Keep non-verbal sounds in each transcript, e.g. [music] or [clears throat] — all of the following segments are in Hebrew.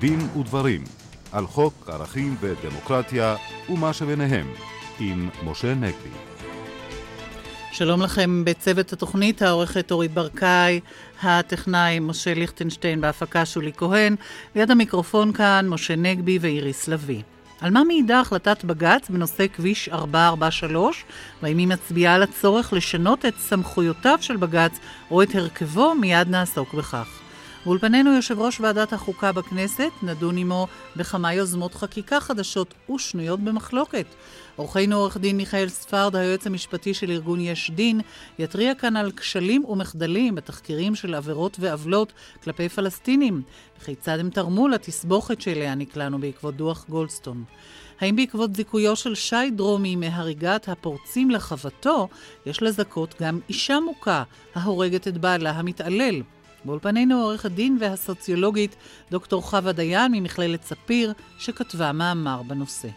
דין ודברים על חוק ערכים ודמוקרטיה ומה שביניהם עם משה נגבי. שלום לכם בצוות התוכנית, העורכת אורית ברקאי, הטכנאי משה ליכטנשטיין בהפקה שולי כהן, ליד המיקרופון כאן משה נגבי ואיריס לביא. על מה מעידה החלטת בג"ץ בנושא כביש 443, והאם היא מצביעה על הצורך לשנות את סמכויותיו של בג"ץ או את הרכבו, מיד נעסוק בכך. באולפנינו יושב ראש ועדת החוקה בכנסת, נדון עמו בכמה יוזמות חקיקה חדשות ושנויות במחלוקת. אורחנו עורך דין מיכאל ספרד, היועץ המשפטי של ארגון יש דין, יתריע כאן על כשלים ומחדלים בתחקירים של עבירות ועוולות כלפי פלסטינים, וכיצד הם תרמו לתסבוכת שאליה נקלענו בעקבות דוח גולדסטון. האם בעקבות זיכויו של שי דרומי מהריגת הפורצים לחוותו, יש לזכות גם אישה מוכה ההורגת את בעלה המתעלל? באולפנינו עורך הדין והסוציולוגית דוקטור חווה דיין ממכללת ספיר, שכתבה מאמר בנושא.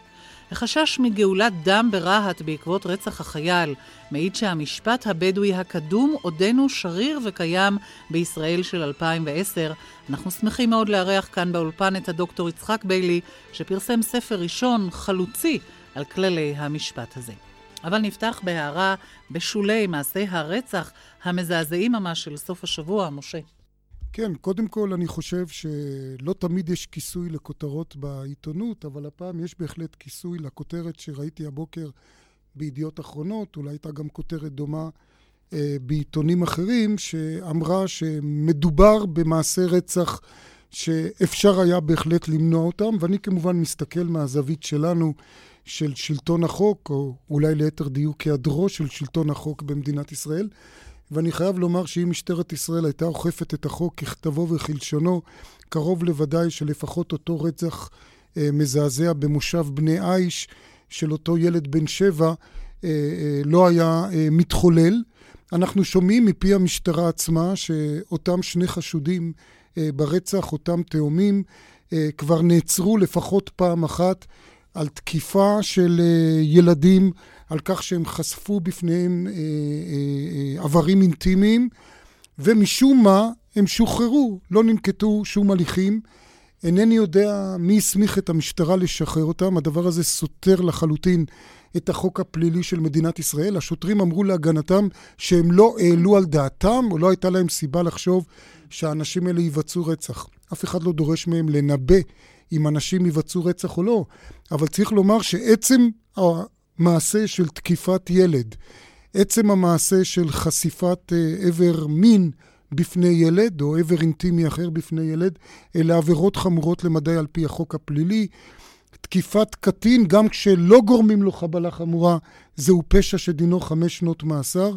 החשש מגאולת דם ברהט בעקבות רצח החייל מעיד שהמשפט הבדואי הקדום עודנו שריר וקיים בישראל של 2010. אנחנו שמחים מאוד לארח כאן באולפן את הדוקטור יצחק ביילי, שפרסם ספר ראשון חלוצי על כללי המשפט הזה. אבל נפתח בהערה בשולי מעשי הרצח המזעזעים ממש של סוף השבוע, משה. כן, קודם כל אני חושב שלא תמיד יש כיסוי לכותרות בעיתונות, אבל הפעם יש בהחלט כיסוי לכותרת שראיתי הבוקר בידיעות אחרונות, אולי הייתה גם כותרת דומה אה, בעיתונים אחרים, שאמרה שמדובר במעשה רצח שאפשר היה בהחלט למנוע אותם, ואני כמובן מסתכל מהזווית שלנו של שלטון החוק, או אולי ליתר דיוק היעדרו של שלטון החוק במדינת ישראל. ואני חייב לומר שאם משטרת ישראל הייתה אוכפת את החוק ככתבו וכלשונו, קרוב לוודאי שלפחות אותו רצח אה, מזעזע במושב בני עיש של אותו ילד בן שבע אה, אה, לא היה אה, מתחולל. אנחנו שומעים מפי המשטרה עצמה שאותם שני חשודים אה, ברצח, אותם תאומים, אה, כבר נעצרו לפחות פעם אחת על תקיפה של אה, ילדים, על כך שהם חשפו בפניהם אה, אה, עברים אינטימיים, ומשום מה הם שוחררו, לא ננקטו שום הליכים. אינני יודע מי הסמיך את המשטרה לשחרר אותם, הדבר הזה סותר לחלוטין את החוק הפלילי של מדינת ישראל. השוטרים אמרו להגנתם שהם לא העלו על דעתם, או לא הייתה להם סיבה לחשוב שהאנשים האלה יבצעו רצח. אף אחד לא דורש מהם לנבא אם אנשים יבצעו רצח או לא, אבל צריך לומר שעצם המעשה של תקיפת ילד, עצם המעשה של חשיפת איבר אה, מין בפני ילד, או איבר אינטימי אחר בפני ילד, אלה עבירות חמורות למדי על פי החוק הפלילי. תקיפת קטין, גם כשלא גורמים לו חבלה חמורה, זהו פשע שדינו חמש שנות מאסר.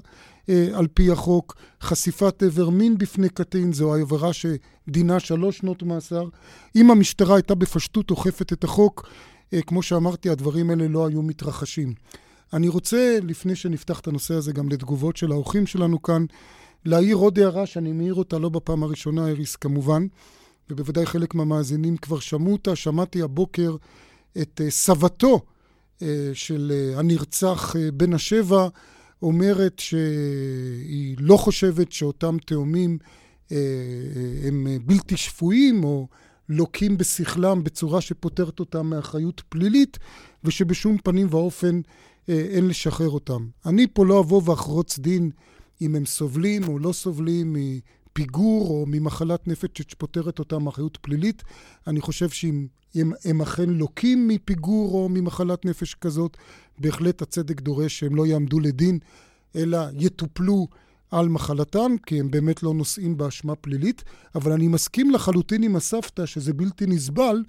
אה, על פי החוק. חשיפת איבר מין בפני קטין זו העבירה שדינה שלוש שנות מאסר. אם המשטרה הייתה בפשטות אוכפת את החוק, אה, כמו שאמרתי, הדברים האלה לא היו מתרחשים. אני רוצה, לפני שנפתח את הנושא הזה גם לתגובות של האורחים שלנו כאן, להעיר עוד הערה שאני מעיר אותה לא בפעם הראשונה, אריס, כמובן, ובוודאי חלק מהמאזינים כבר שמעו אותה. שמעתי הבוקר את אה, סבתו של הנרצח בן השבע, אומרת שהיא לא חושבת שאותם תאומים אה, אה, הם בלתי שפויים או לוקים בשכלם בצורה שפוטרת אותם מאחריות פלילית, ושבשום פנים ואופן אה, אין לשחרר אותם. אני פה לא אבוא ואחרוץ דין אם הם סובלים או לא סובלים מפיגור או ממחלת נפש שפוטרת אותם מאחריות פלילית. אני חושב שאם הם, הם אכן לוקים מפיגור או ממחלת נפש כזאת, בהחלט הצדק דורש שהם לא יעמדו לדין, אלא יטופלו על מחלתם, כי הם באמת לא נושאים באשמה פלילית. אבל אני מסכים לחלוטין עם הסבתא שזה בלתי נסבל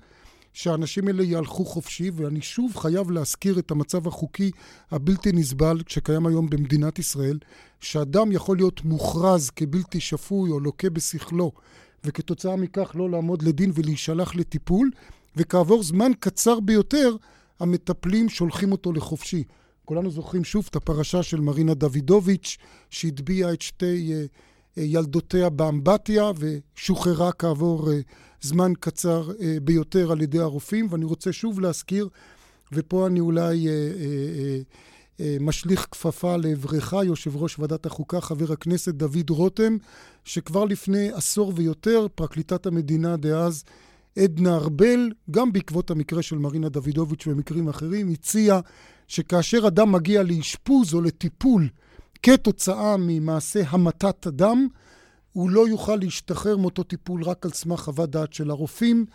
שהאנשים האלה יהלכו חופשי, ואני שוב חייב להזכיר את המצב החוקי הבלתי נסבל שקיים היום במדינת ישראל, שאדם יכול להיות מוכרז כבלתי שפוי או לוקה בשכלו, וכתוצאה מכך לא לעמוד לדין ולהישלח לטיפול, וכעבור זמן קצר ביותר המטפלים שולחים אותו לחופשי. כולנו זוכרים שוב את הפרשה של מרינה דוידוביץ', שהטביעה את שתי אה, אה, ילדותיה באמבטיה ושוחררה כעבור אה, זמן קצר ביותר על ידי הרופאים. ואני רוצה שוב להזכיר, ופה אני אולי משליך כפפה לעברך, יושב ראש ועדת החוקה, חבר הכנסת דוד רותם, שכבר לפני עשור ויותר, פרקליטת המדינה דאז עדנה ארבל, גם בעקבות המקרה של מרינה דוידוביץ' ומקרים אחרים, הציעה שכאשר אדם מגיע לאשפוז או לטיפול כתוצאה ממעשה המתת אדם, הוא לא יוכל להשתחרר מאותו טיפול רק על סמך חוות דעת של הרופאים,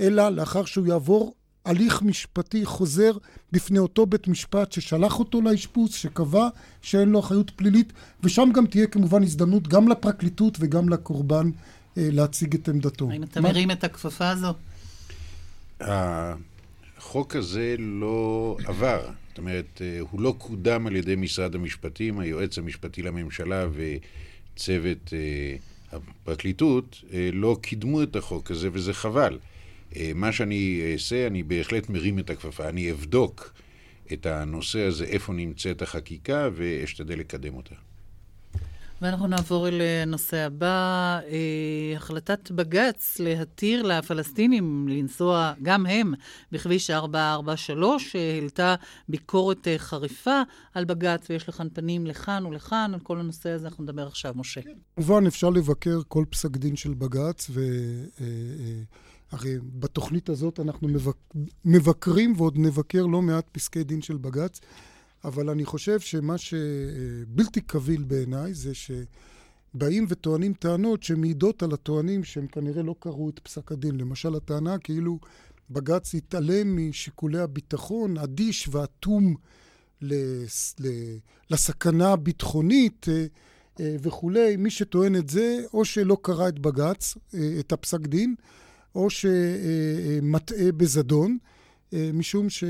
אלא לאחר שהוא יעבור הליך משפטי חוזר בפני אותו בית משפט ששלח אותו לאשפוז, שקבע שאין לו אחריות פלילית, ושם גם תהיה כמובן הזדמנות גם לפרקליטות וגם לקורבן להציג את עמדתו. האם אתה מה... מרים את הכפפה הזו? החוק הזה לא עבר. זאת אומרת, אה, הוא לא קודם על ידי משרד המשפטים, היועץ המשפטי לממשלה וצוות אה, הפרקליטות לא קידמו את החוק הזה, וזה חבל. מה שאני אעשה, אני בהחלט מרים את הכפפה. אני אבדוק את הנושא הזה, איפה נמצאת החקיקה, ואשתדל לקדם אותה. ואנחנו נעבור אל הנושא הבא, אה, החלטת בג"ץ להתיר לפלסטינים לנסוע, גם הם, בכביש 443, שהעלתה ביקורת אה, חריפה על בג"ץ, ויש לכאן פנים לכאן ולכאן, על כל הנושא הזה אנחנו נדבר עכשיו, משה. כמובן, אפשר לבקר כל פסק דין של בג"ץ, ו... אה, אה, הרי בתוכנית הזאת אנחנו מבק... מבקרים ועוד נבקר לא מעט פסקי דין של בג"ץ. אבל אני חושב שמה שבלתי קביל בעיניי זה שבאים וטוענים טענות שמעידות על הטוענים שהם כנראה לא קראו את פסק הדין. למשל, הטענה כאילו בג"ץ התעלם משיקולי הביטחון, אדיש ואטום לסכנה הביטחונית אה, אה, וכולי. מי שטוען את זה, או שלא קרא את בג"ץ, אה, את הפסק דין, או שמטעה בזדון, משום ש...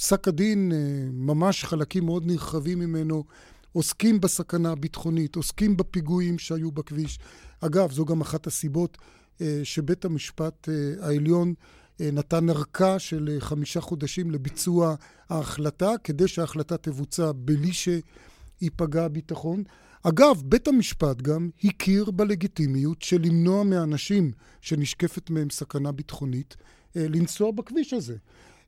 פסק הדין, אה, ממש חלקים מאוד נרחבים ממנו, עוסקים בסכנה הביטחונית, עוסקים בפיגועים שהיו בכביש. אגב, זו גם אחת הסיבות אה, שבית המשפט אה, העליון נתן ארכה של חמישה חודשים לביצוע ההחלטה, כדי שההחלטה תבוצע בלי שייפגע הביטחון. אגב, בית המשפט גם הכיר בלגיטימיות של למנוע מאנשים שנשקפת מהם סכנה ביטחונית לנסוע בכביש הזה.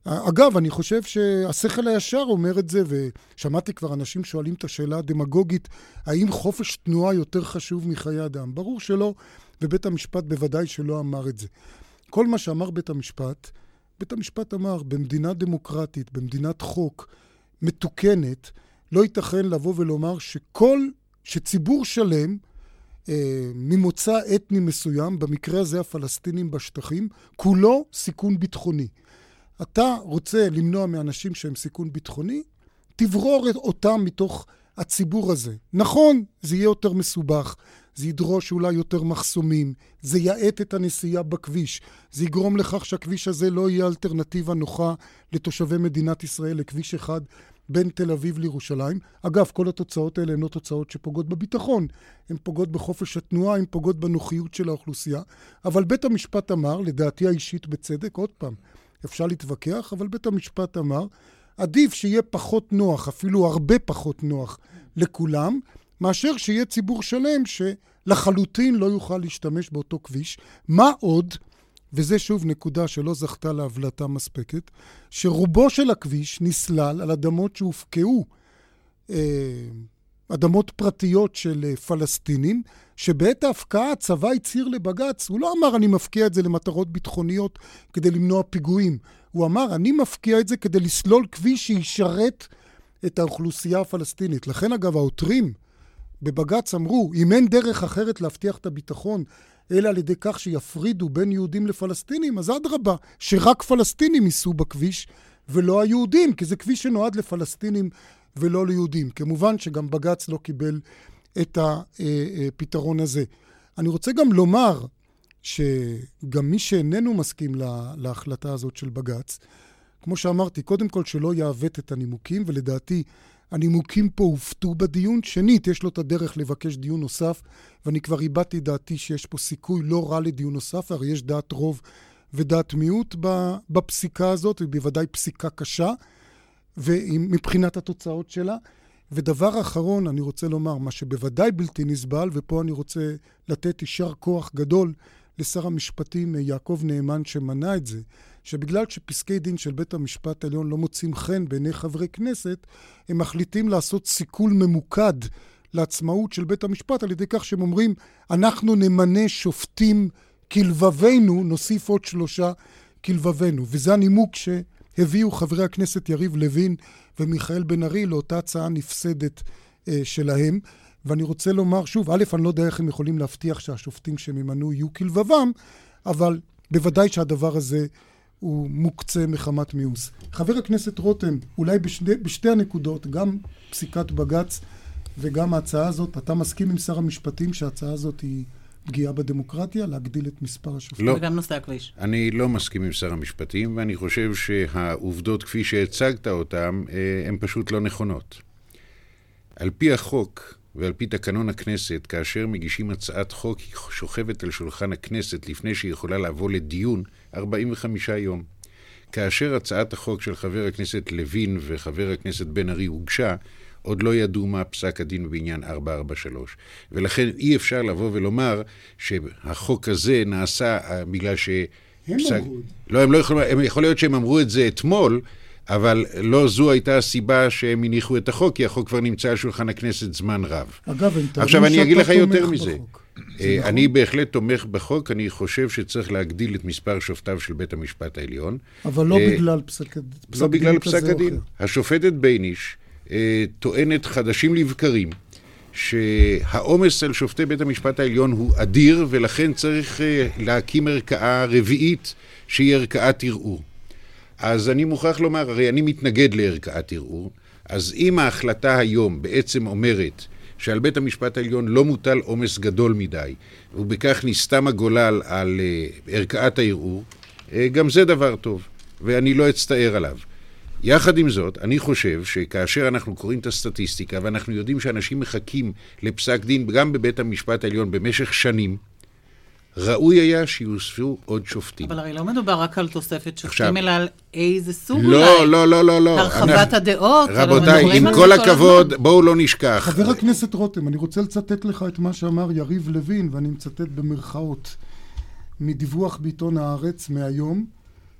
אגב, אני חושב שהשכל הישר אומר את זה, ושמעתי כבר אנשים שואלים את השאלה הדמגוגית, האם חופש תנועה יותר חשוב מחיי אדם? ברור שלא, ובית המשפט בוודאי שלא אמר את זה. כל מה שאמר בית המשפט, בית המשפט אמר, במדינה דמוקרטית, במדינת חוק מתוקנת, לא ייתכן לבוא ולומר שכל, שציבור שלם, אה, ממוצא אתני מסוים, במקרה הזה הפלסטינים בשטחים, כולו סיכון ביטחוני. אתה רוצה למנוע מאנשים שהם סיכון ביטחוני, תברור אותם מתוך הציבור הזה. נכון, זה יהיה יותר מסובך, זה ידרוש אולי יותר מחסומים, זה יאט את הנסיעה בכביש, זה יגרום לכך שהכביש הזה לא יהיה אלטרנטיבה נוחה לתושבי מדינת ישראל לכביש אחד בין תל אביב לירושלים. אגב, כל התוצאות האלה הן לא תוצאות שפוגעות בביטחון, הן פוגעות בחופש התנועה, הן פוגעות בנוחיות של האוכלוסייה. אבל בית המשפט אמר, לדעתי האישית בצדק, עוד פעם, אפשר להתווכח, אבל בית המשפט אמר, עדיף שיהיה פחות נוח, אפילו הרבה פחות נוח לכולם, מאשר שיהיה ציבור שלם שלחלוטין לא יוכל להשתמש באותו כביש. מה עוד, וזה שוב נקודה שלא זכתה להבלטה מספקת, שרובו של הכביש נסלל על אדמות שהופקעו אה, אדמות פרטיות של אה, פלסטינים, שבעת ההפקעה הצבא הצהיר לבג"ץ, הוא לא אמר אני מפקיע את זה למטרות ביטחוניות כדי למנוע פיגועים, הוא אמר אני מפקיע את זה כדי לסלול כביש שישרת את האוכלוסייה הפלסטינית. לכן אגב העותרים בבג"ץ אמרו, אם אין דרך אחרת להבטיח את הביטחון, אלא על ידי כך שיפרידו בין יהודים לפלסטינים, אז אדרבה, שרק פלסטינים ייסעו בכביש ולא היהודים, כי זה כביש שנועד לפלסטינים ולא ליהודים. כמובן שגם בג"ץ לא קיבל את הפתרון הזה. אני רוצה גם לומר שגם מי שאיננו מסכים לה, להחלטה הזאת של בג"ץ, כמו שאמרתי, קודם כל שלא יעוות את הנימוקים, ולדעתי הנימוקים פה הופתו בדיון. שנית, יש לו את הדרך לבקש דיון נוסף, ואני כבר הבעתי דעתי שיש פה סיכוי לא רע לדיון נוסף, הרי יש דעת רוב ודעת מיעוט בפסיקה הזאת, ובוודאי פסיקה קשה, ומבחינת התוצאות שלה. ודבר אחרון, אני רוצה לומר, מה שבוודאי בלתי נסבל, ופה אני רוצה לתת יישר כוח גדול לשר המשפטים יעקב נאמן שמנע את זה, שבגלל שפסקי דין של בית המשפט העליון לא מוצאים חן בעיני חברי כנסת, הם מחליטים לעשות סיכול ממוקד לעצמאות של בית המשפט על ידי כך שהם אומרים, אנחנו נמנה שופטים כלבבינו נוסיף עוד שלושה כלבבינו. וזה הנימוק שהביאו חברי הכנסת יריב לוין ומיכאל בן ארי לאותה הצעה נפסדת אה, שלהם. ואני רוצה לומר, שוב, א', אני לא יודע איך הם יכולים להבטיח שהשופטים שהם ימנו יהיו כלבבם, אבל בוודאי שהדבר הזה הוא מוקצה מחמת מיאוס. חבר הכנסת רותם, אולי בשני, בשתי הנקודות, גם פסיקת בג"ץ וגם ההצעה הזאת, אתה מסכים עם שר המשפטים שההצעה הזאת היא פגיעה בדמוקרטיה, להגדיל את מספר השופטים? לא. וגם נושא הכביש. אני לא מסכים עם שר המשפטים, ואני חושב שהעובדות כפי שהצגת אותן, אה, הן פשוט לא נכונות. על פי החוק, ועל פי תקנון הכנסת, כאשר מגישים הצעת חוק, היא שוכבת על שולחן הכנסת לפני שהיא יכולה לבוא לדיון 45 יום. כאשר הצעת החוק של חבר הכנסת לוין וחבר הכנסת בן ארי הוגשה, עוד לא ידעו מה פסק הדין בעניין 443. ולכן אי אפשר לבוא ולומר שהחוק הזה נעשה אה, בגלל ש... הם פסק... אמרו. לא, הם לא יכולים, יכול להיות שהם אמרו את זה אתמול, אבל לא זו הייתה הסיבה שהם הניחו את החוק, כי החוק כבר נמצא על שולחן הכנסת זמן רב. אגב, הם טוענים עכשיו אני אגיד לך יותר מזה. אה, נכון? אני בהחלט תומך בחוק, אני חושב שצריך להגדיל את מספר שופטיו של בית המשפט העליון. אבל לא אה, בגלל פסק, פסק לא בגלל דין פסק כזה או הדין. אחר. השופטת בייניש טוענת חדשים לבקרים שהעומס על שופטי בית המשפט העליון הוא אדיר, ולכן צריך אה, להקים ערכאה רביעית שהיא ערכאת ערעור. אז אני מוכרח לומר, הרי אני מתנגד לערכאת ערעור, אז אם ההחלטה היום בעצם אומרת שעל בית המשפט העליון לא מוטל עומס גדול מדי, ובכך נסתם הגולל על אה, ערכאת הערעור, אה, גם זה דבר טוב, ואני לא אצטער עליו. יחד עם זאת, אני חושב שכאשר אנחנו קוראים את הסטטיסטיקה ואנחנו יודעים שאנשים מחכים לפסק דין גם בבית המשפט העליון במשך שנים, ראוי היה שיוספו עוד שופטים. אבל הרי לא מדובר רק על תוספת שופטים, עכשיו- אלא על איזה סוג לא, אולי. לא, לא, לא, לא. הרחבת אנחנו- הדעות. רבותיי, עם כל הכבוד, הזמן. בואו לא נשכח. חבר הכנסת רותם, אני רוצה לצטט לך את מה שאמר יריב לוין, ואני מצטט במרכאות, מדיווח בעיתון הארץ מהיום,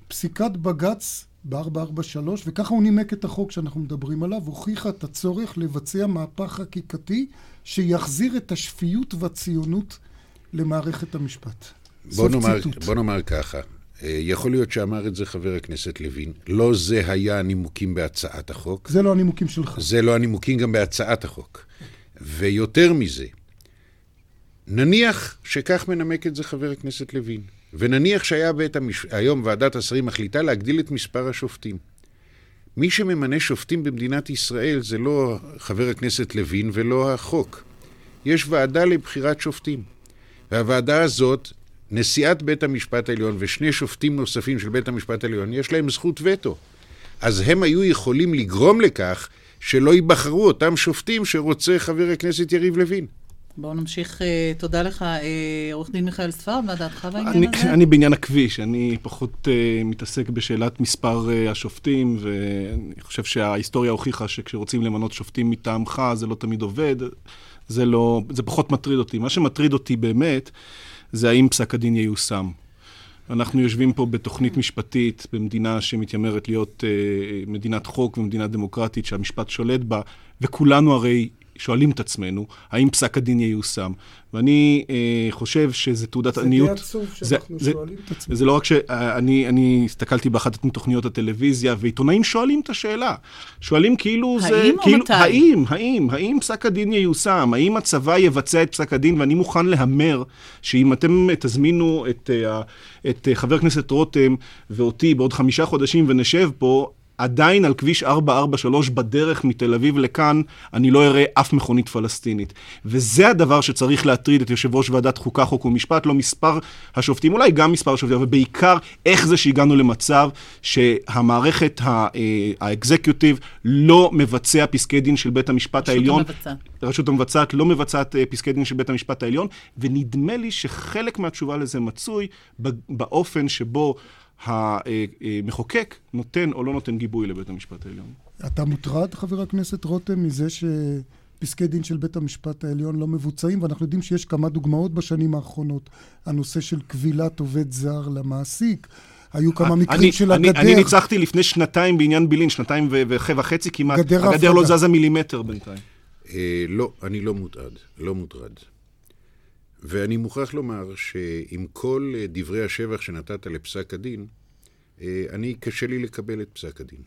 פסיקת בג"ץ ב-443, וככה הוא נימק את החוק שאנחנו מדברים עליו, הוכיחה את הצורך לבצע מהפך חקיקתי שיחזיר את השפיות והציונות למערכת המשפט. בוא נאמר, ציטוט. בוא נאמר ככה, אה, יכול להיות שאמר את זה חבר הכנסת לוין, לא זה היה הנימוקים בהצעת החוק, זה לא הנימוקים שלך. זה לא הנימוקים גם בהצעת החוק. ויותר מזה, נניח שכך מנמק את זה חבר הכנסת לוין, ונניח שהיה בית המש... היום ועדת השרים מחליטה להגדיל את מספר השופטים. מי שממנה שופטים במדינת ישראל זה לא חבר הכנסת לוין ולא החוק. יש ועדה לבחירת שופטים. והוועדה הזאת, נשיאת בית המשפט העליון ושני שופטים נוספים של בית המשפט העליון, יש להם זכות וטו. אז הם היו יכולים לגרום לכך שלא ייבחרו אותם שופטים שרוצה חבר הכנסת יריב לוין. בואו נמשיך. אה, תודה לך, אה, עורך דין מיכאל ספרד, מה דעתך בעניין אני, הזה? אני בעניין הכביש, אני פחות uh, מתעסק בשאלת מספר uh, השופטים, ואני חושב שההיסטוריה הוכיחה שכשרוצים למנות שופטים מטעמך זה לא תמיד עובד, זה, לא, זה פחות מטריד אותי. מה שמטריד אותי באמת, זה האם פסק הדין ייושם. אנחנו יושבים פה בתוכנית משפטית במדינה שמתיימרת להיות uh, מדינת חוק ומדינה דמוקרטית שהמשפט שולט בה, וכולנו הרי שואלים את עצמנו, האם פסק הדין ייושם. ואני אה, חושב שזה תעודת עניות. זה די עצוב זה- שאנחנו זה- שואלים את עצמנו. זה לא רק שאני אני הסתכלתי באחת מתוכניות הטלוויזיה, ועיתונאים שואלים את השאלה. שואלים כאילו זה... האם או כאילו, מתי? האם, האם, האם פסק הדין ייושם? האם הצבא יבצע את פסק הדין? ואני מוכן להמר שאם אתם תזמינו את, אה, את אה, חבר הכנסת רותם ואותי בעוד חמישה חודשים ונשב פה, עדיין על כביש 443 בדרך מתל אביב לכאן, אני לא אראה אף מכונית פלסטינית. וזה הדבר שצריך להטריד את יושב ראש ועדת חוקה, חוק ומשפט, לא מספר השופטים, אולי גם מספר השופטים, אבל בעיקר איך זה שהגענו למצב שהמערכת אה, האקזקיוטיב לא מבצע פסקי דין של בית המשפט העליון. המבצעת. הרשות המבצעת לא מבצעת אה, פסקי דין של בית המשפט העליון, ונדמה לי שחלק מהתשובה לזה מצוי באופן שבו המחוקק נותן או לא נותן גיבוי לבית המשפט העליון. אתה מוטרד, חבר הכנסת רותם, מזה שפסקי דין של בית המשפט העליון לא מבוצעים, ואנחנו יודעים שיש כמה דוגמאות בשנים האחרונות. הנושא של כבילת עובד זר למעסיק, היו כמה מקרים אני, של אני, הגדר. אני ניצחתי לפני שנתיים בעניין בילין, שנתיים וחצי כמעט. גדר הגדר לא. זזה מילימטר בינתיים. אה, לא, אני לא מוטרד, לא מוטרד. ואני מוכרח לומר שעם כל דברי השבח שנתת לפסק הדין, אה, אני, קשה לי לקבל את פסק הדין.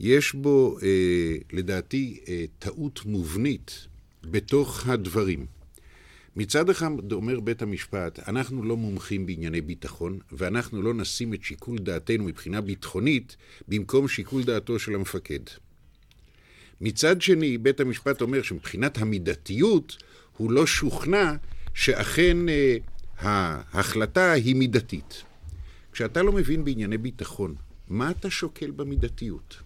יש בו, אה, לדעתי, אה, טעות מובנית בתוך הדברים. מצד אחד אומר בית המשפט, אנחנו לא מומחים בענייני ביטחון, ואנחנו לא נשים את שיקול דעתנו מבחינה ביטחונית במקום שיקול דעתו של המפקד. מצד שני, בית המשפט אומר שמבחינת המידתיות, הוא לא שוכנע שאכן אה, ההחלטה היא מידתית. כשאתה לא מבין בענייני ביטחון, מה אתה שוקל במידתיות?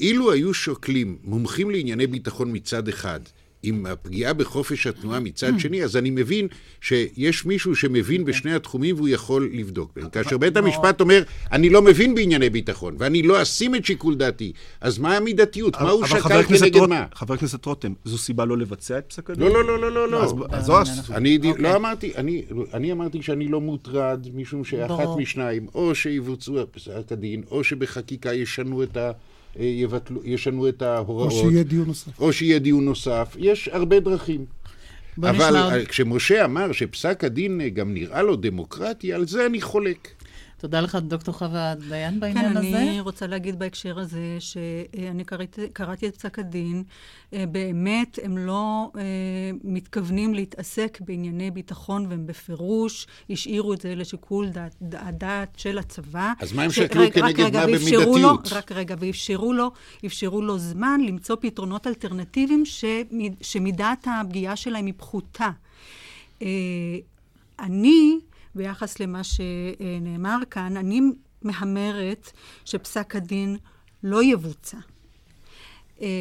אילו היו שוקלים מומחים לענייני ביטחון מצד אחד, עם הפגיעה בחופש התנועה מצד שני, אז אני מבין שיש מישהו שמבין בשני התחומים והוא יכול לבדוק בהם. כאשר בית המשפט אומר, אני לא מבין בענייני ביטחון, ואני לא אשים את שיקול דעתי, אז מה המידתיות? מה הוא שקל כנגד מה? חבר הכנסת רותם, זו סיבה לא לבצע את פסק הדין? לא, לא, לא, לא, לא. אז זו אני לא אמרתי, אני אמרתי שאני לא מוטרד, משום שאחת משניים, או שיבוצעו פסק הדין, או שבחקיקה ישנו את ה... יבטלו, ישנו את ההוראות. או שיהיה דיון נוסף. או שיהיה דיון נוסף. יש הרבה דרכים. אבל נשמע... כשמשה אמר שפסק הדין גם נראה לו דמוקרטי, על זה אני חולק. תודה לך, דוקטור חווה דיין, בעניין כן, הזה. כן, אני רוצה להגיד בהקשר הזה, שאני קראתי, קראתי את פסק הדין, אה, באמת הם לא אה, מתכוונים להתעסק בענייני ביטחון, והם בפירוש השאירו את זה לשיקול דעת, דעת של הצבא. אז מה הם שקלו כנגד מה במידתיות? לו, רק רגע, ואפשרו לו, אפשרו לו זמן למצוא פתרונות אלטרנטיביים שמידת הפגיעה שלהם היא פחותה. אה, אני... ביחס למה שנאמר כאן, אני מהמרת שפסק הדין לא יבוצע.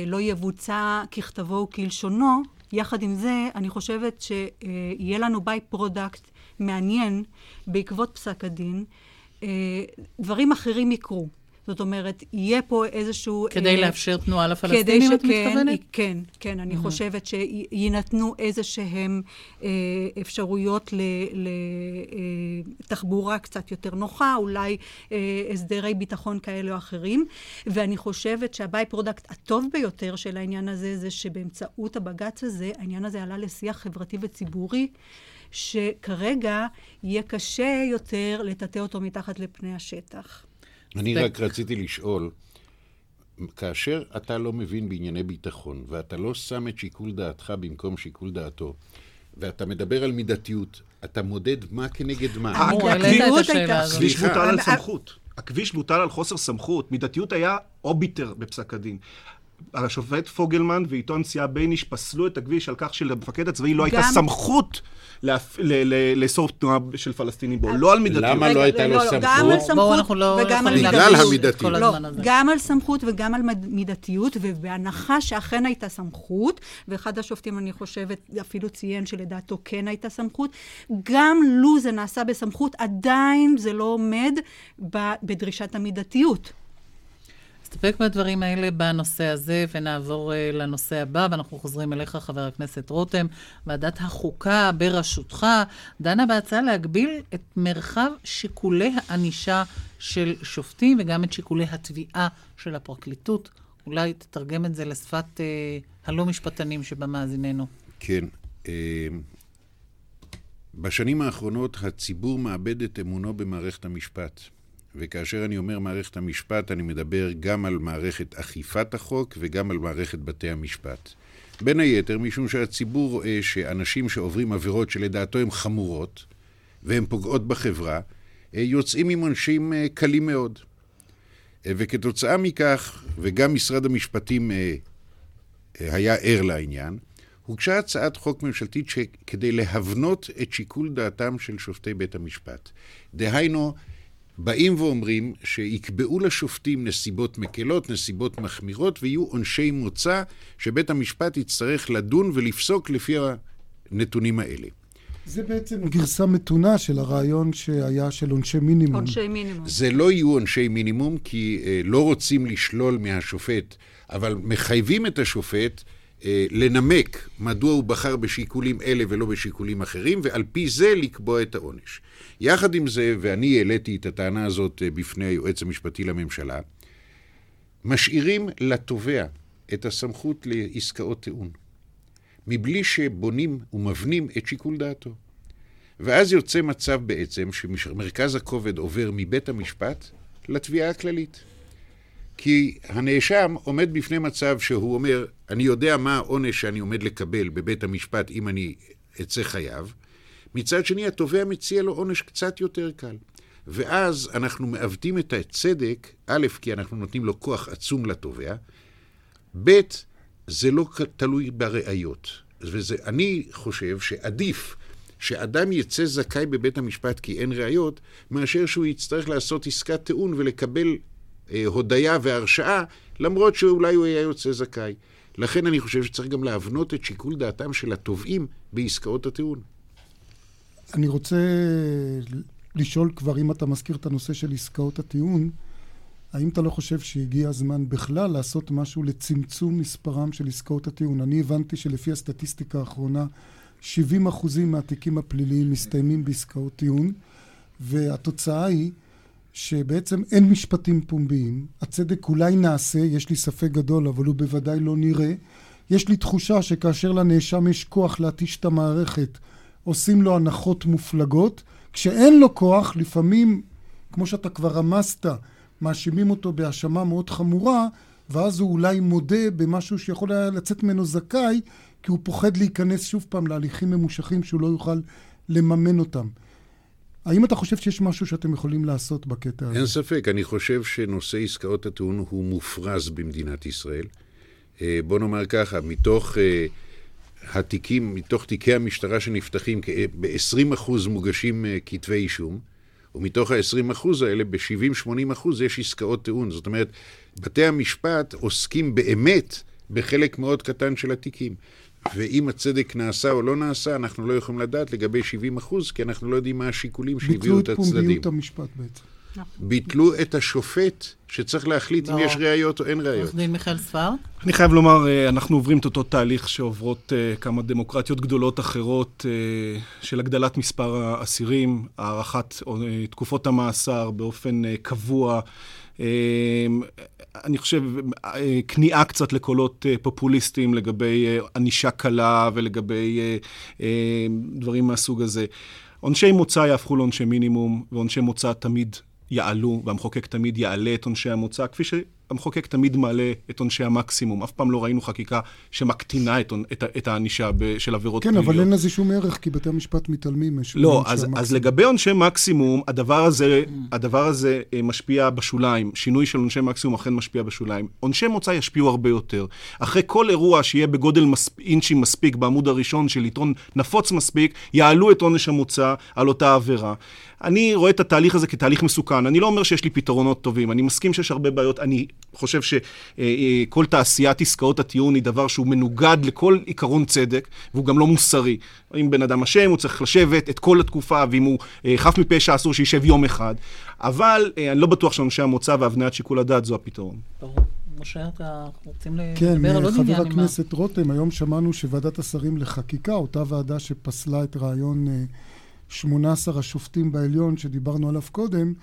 לא יבוצע ככתבו וכלשונו. יחד עם זה, אני חושבת שיהיה לנו by-product מעניין בעקבות פסק הדין. דברים אחרים יקרו. זאת אומרת, יהיה פה איזשהו... כדי אה, לאפשר תנועה לפלסטינים, את מתכוונת? כן, כן. אני mm-hmm. חושבת שיינתנו איזה שהן אה, אפשרויות לתחבורה אה, קצת יותר נוחה, אולי אה, הסדרי ביטחון כאלה או אחרים. ואני חושבת שה by-product הטוב ביותר של העניין הזה, זה שבאמצעות הבג"ץ הזה, העניין הזה עלה לשיח חברתי וציבורי. שכרגע יהיה קשה יותר לטאטא אותו מתחת לפני השטח. אני רק רציתי לשאול, כאשר אתה לא מבין בענייני ביטחון, ואתה לא שם את שיקול דעתך במקום שיקול דעתו, ואתה מדבר על מידתיות, אתה מודד מה כנגד מה. הייתה... הכביש מוטל על סמכות. הכביש מוטל על חוסר סמכות. מידתיות היה obiter בפסק הדין. השופט פוגלמן ואיתו הנשיאה בייניש פסלו את הכביש על כך שלמפקד הצבאי לא הייתה סמכות לאסור תנועה של פלסטינים בו, לא על מידתיות. למה לא הייתה לו סמכות? על סמכות וגם על מידתיות. בגלל המידתיות. לא, גם על סמכות וגם על מידתיות, ובהנחה שאכן הייתה סמכות, ואחד השופטים, אני חושבת, אפילו ציין שלדעתו כן הייתה סמכות, גם לו זה נעשה בסמכות, עדיין זה לא עומד בדרישת המידתיות. נסתפק בדברים האלה בנושא הזה ונעבור uh, לנושא הבא, ואנחנו חוזרים אליך, חבר הכנסת רותם. ועדת החוקה בראשותך דנה בהצעה להגביל את מרחב שיקולי הענישה של שופטים וגם את שיקולי התביעה של הפרקליטות. אולי תתרגם את זה לשפת uh, הלא משפטנים שבמאזיננו. כן. Uh, בשנים האחרונות הציבור מאבד את אמונו במערכת המשפט. וכאשר אני אומר מערכת המשפט, אני מדבר גם על מערכת אכיפת החוק וגם על מערכת בתי המשפט. בין היתר, משום שהציבור רואה שאנשים שעוברים עבירות שלדעתו הן חמורות והן פוגעות בחברה, אה, יוצאים עם עונשים אה, קלים מאוד. אה, וכתוצאה מכך, וגם משרד המשפטים היה ער לעניין, הוגשה הצעת חוק ממשלתית כדי להבנות את שיקול דעתם של שופטי בית המשפט. דהיינו, באים ואומרים שיקבעו לשופטים נסיבות מקלות, נסיבות מחמירות, ויהיו עונשי מוצא שבית המשפט יצטרך לדון ולפסוק לפי הנתונים האלה. זה בעצם גרסה מתונה של הרעיון שהיה של עונשי מינימום. עונשי מינימום. זה לא יהיו עונשי מינימום, כי אה, לא רוצים לשלול מהשופט, אבל מחייבים את השופט לנמק מדוע הוא בחר בשיקולים אלה ולא בשיקולים אחרים, ועל פי זה לקבוע את העונש. יחד עם זה, ואני העליתי את הטענה הזאת אה, בפני היועץ המשפטי לממשלה, משאירים לתובע את הסמכות לעסקאות טיעון. מבלי שבונים ומבנים את שיקול דעתו. ואז יוצא מצב בעצם שמרכז הכובד עובר מבית המשפט לתביעה הכללית. כי הנאשם עומד בפני מצב שהוא אומר, אני יודע מה העונש שאני עומד לקבל בבית המשפט אם אני אצא חייב. מצד שני, התובע מציע לו עונש קצת יותר קל. ואז אנחנו מעוותים את הצדק, א', כי אנחנו נותנים לו כוח עצום לתובע, ב', זה לא תלוי בראיות. ואני חושב שעדיף שאדם יצא זכאי בבית המשפט כי אין ראיות, מאשר שהוא יצטרך לעשות עסקת טיעון ולקבל הודיה והרשעה, למרות שאולי הוא היה יוצא זכאי. לכן אני חושב שצריך גם להבנות את שיקול דעתם של התובעים בעסקאות הטיעון. אני רוצה לשאול כבר, אם אתה מזכיר את הנושא של עסקאות הטיעון, האם אתה לא חושב שהגיע הזמן בכלל לעשות משהו לצמצום מספרם של עסקאות הטיעון? אני הבנתי שלפי הסטטיסטיקה האחרונה, 70 אחוזים מהתיקים הפליליים מסתיימים בעסקאות טיעון, והתוצאה היא שבעצם אין משפטים פומביים, הצדק אולי נעשה, יש לי ספק גדול, אבל הוא בוודאי לא נראה. יש לי תחושה שכאשר לנאשם יש כוח להתיש את המערכת, עושים לו הנחות מופלגות. כשאין לו כוח, לפעמים, כמו שאתה כבר רמזת, מאשימים אותו בהאשמה מאוד חמורה, ואז הוא אולי מודה במשהו שיכול היה לצאת ממנו זכאי, כי הוא פוחד להיכנס שוב פעם להליכים ממושכים שהוא לא יוכל לממן אותם. האם אתה חושב שיש משהו שאתם יכולים לעשות בקטע הזה? אין ספק, אני חושב שנושא עסקאות הטיעון הוא מופרז במדינת ישראל. אה, בוא נאמר ככה, מתוך אה, התיקים, מתוך תיקי המשטרה שנפתחים, ב-20% מוגשים אה, כתבי אישום, ומתוך ה-20% האלה, ב-70-80% יש עסקאות טיעון. זאת אומרת, בתי המשפט עוסקים באמת בחלק מאוד קטן של התיקים. ואם הצדק נעשה או לא נעשה, אנחנו לא יכולים לדעת לגבי 70 אחוז, כי אנחנו לא יודעים מה השיקולים שהביאו את הצדדים. ביטלו את פומביות המשפט בעצם. נכון. ביטלו את השופט שצריך להחליט אם יש ראיות או אין ראיות. עורך דין מיכאל ספר? אני חייב לומר, אה, אנחנו עוברים את אותו תהליך שעוברות אה, כמה דמוקרטיות גדולות אחרות אה, של הגדלת מספר האסירים, הארכת תקופות המאסר באופן קבוע. אני חושב, כניעה קצת לקולות פופוליסטיים לגבי ענישה קלה ולגבי דברים מהסוג הזה. עונשי מוצא יהפכו לעונשי מינימום, ועונשי מוצא תמיד יעלו, והמחוקק תמיד יעלה את עונשי המוצא, כפי שהמחוקק תמיד מעלה את עונשי המקסימום. אף פעם לא ראינו חקיקה שמקטינה את, את, את הענישה של עבירות כן, פליליות. כן, אבל אין לזה שום ערך, כי בתי המשפט מתעלמים לא, אז, אז לגבי עונשי מקסימום, הדבר הזה, הדבר הזה אה, משפיע בשוליים. שינוי של עונשי מקסימום אכן משפיע בשוליים. עונשי מוצא ישפיעו הרבה יותר. אחרי כל אירוע שיהיה בגודל מספ... אינצ'י מספיק בעמוד הראשון של עיתון נפוץ מספיק, יעלו את עונש המוצא על אותה עבירה. אני רואה את התהליך הזה כתהליך מסוכן. אני לא אומר שיש לי פתרונות טובים, אני מסכים שיש הרבה בעיות. אני חושב שכל תעשיית עסקאות הטיעון היא דבר שהוא מנוגד לכל עיקרון צדק, והוא גם לא מוסרי. אם בן אדם אשם, הוא צריך לשבת את כל התקופה, ואם הוא אה, חף מפשע, אסור שישב יום אחד. אבל אה, אני לא בטוח שאנשי המוצא והבניית שיקול הדעת זו הפתרון. משה, אתה רוצים כן, לדבר על עוד עניין? כן, חבר הכנסת רותם, היום שמענו שוועדת השרים לחקיקה, אותה ועדה שפסלה את רעיון... אה, 18 השופטים בעליון שדיברנו עליו קודם,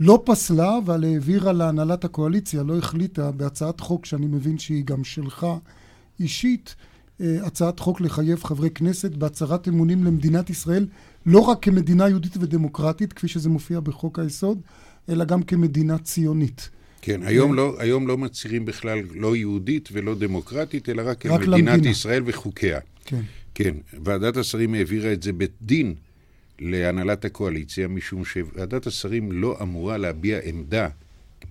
לא פסלה, אבל העבירה להנהלת הקואליציה, לא החליטה בהצעת חוק שאני מבין שהיא גם שלך אישית, אה, הצעת חוק לחייב חברי כנסת בהצהרת אמונים למדינת ישראל, לא רק כמדינה יהודית ודמוקרטית, כפי שזה מופיע בחוק היסוד, אלא גם כמדינה ציונית. כן, היום לא, היום לא מצהירים בכלל לא יהודית ולא דמוקרטית, אלא רק, רק כמדינת למדינה. ישראל וחוקיה. כן. כן, ועדת השרים העבירה את זה בדין להנהלת הקואליציה, משום שוועדת השרים לא אמורה להביע עמדה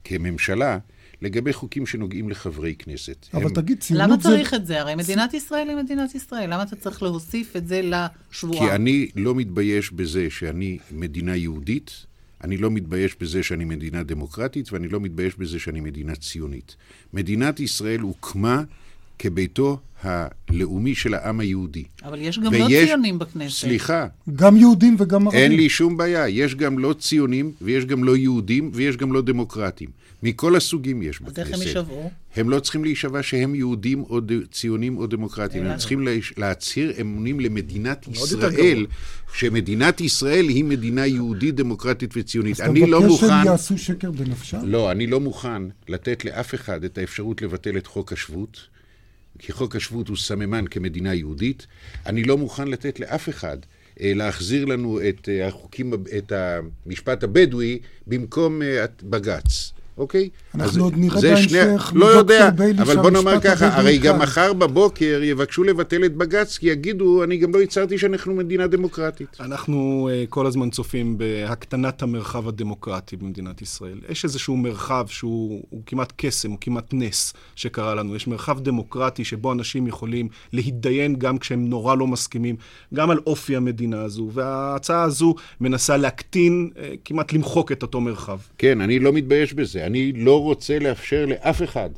כממשלה לגבי חוקים שנוגעים לחברי כנסת. אבל הם... תגיד, ציונות זה... למה צריך את זה? הרי מדינת ישראל היא מדינת ישראל. למה אתה צריך להוסיף את זה לשבועה? כי אני לא מתבייש בזה שאני מדינה יהודית, אני לא מתבייש בזה שאני מדינה דמוקרטית, ואני לא מתבייש בזה שאני מדינה ציונית. מדינת ישראל הוקמה כביתו הלאומי של העם היהודי. אבל יש גם לא ויש, לא ציונים בכנסת. סליחה. גם יהודים וגם ערבים. אין לי שום בעיה. יש גם לא ציונים, ויש גם לא יהודים, ויש גם לא דמוקרטים. מכל הסוגים יש בכנסת. אז איך הם יישבעו? הם לא צריכים להישבע שהם יהודים או ד... ציונים או דמוקרטים. הם צריכים לה... להצהיר אמונים למדינת ישראל, שמדינת ישראל היא מדינה יהודית, דמוקרטית וציונית. אני לא מוכן... אז אתה מבקש שהם יעשו שקר בנפשם? לא, אני לא מוכן לתת לאף אחד את האפשרות לבטל את חוק השבות. כי חוק השבות הוא סממן כמדינה יהודית. אני לא מוכן לתת לאף אחד אה, להחזיר לנו את החוקים, את המשפט הבדואי במקום בג"ץ. אוקיי? אנחנו עוד נראה בהמשך שני... לא יודע, אבל בוא נאמר ככה, הרי גם מחר בבוקר יבקשו לבטל את בג"ץ, כי יגידו, אני גם לא הצהרתי שאנחנו מדינה דמוקרטית. אנחנו uh, כל הזמן צופים בהקטנת המרחב הדמוקרטי במדינת ישראל. יש איזשהו מרחב שהוא כמעט קסם, הוא כמעט נס שקרה לנו. יש מרחב דמוקרטי שבו אנשים יכולים להתדיין גם כשהם נורא לא מסכימים, גם על אופי המדינה הזו, וההצעה הזו מנסה להקטין, uh, כמעט למחוק את אותו מרחב. כן, אני לא מתבייש בזה. אני לא רוצה לאפשר לאף אחד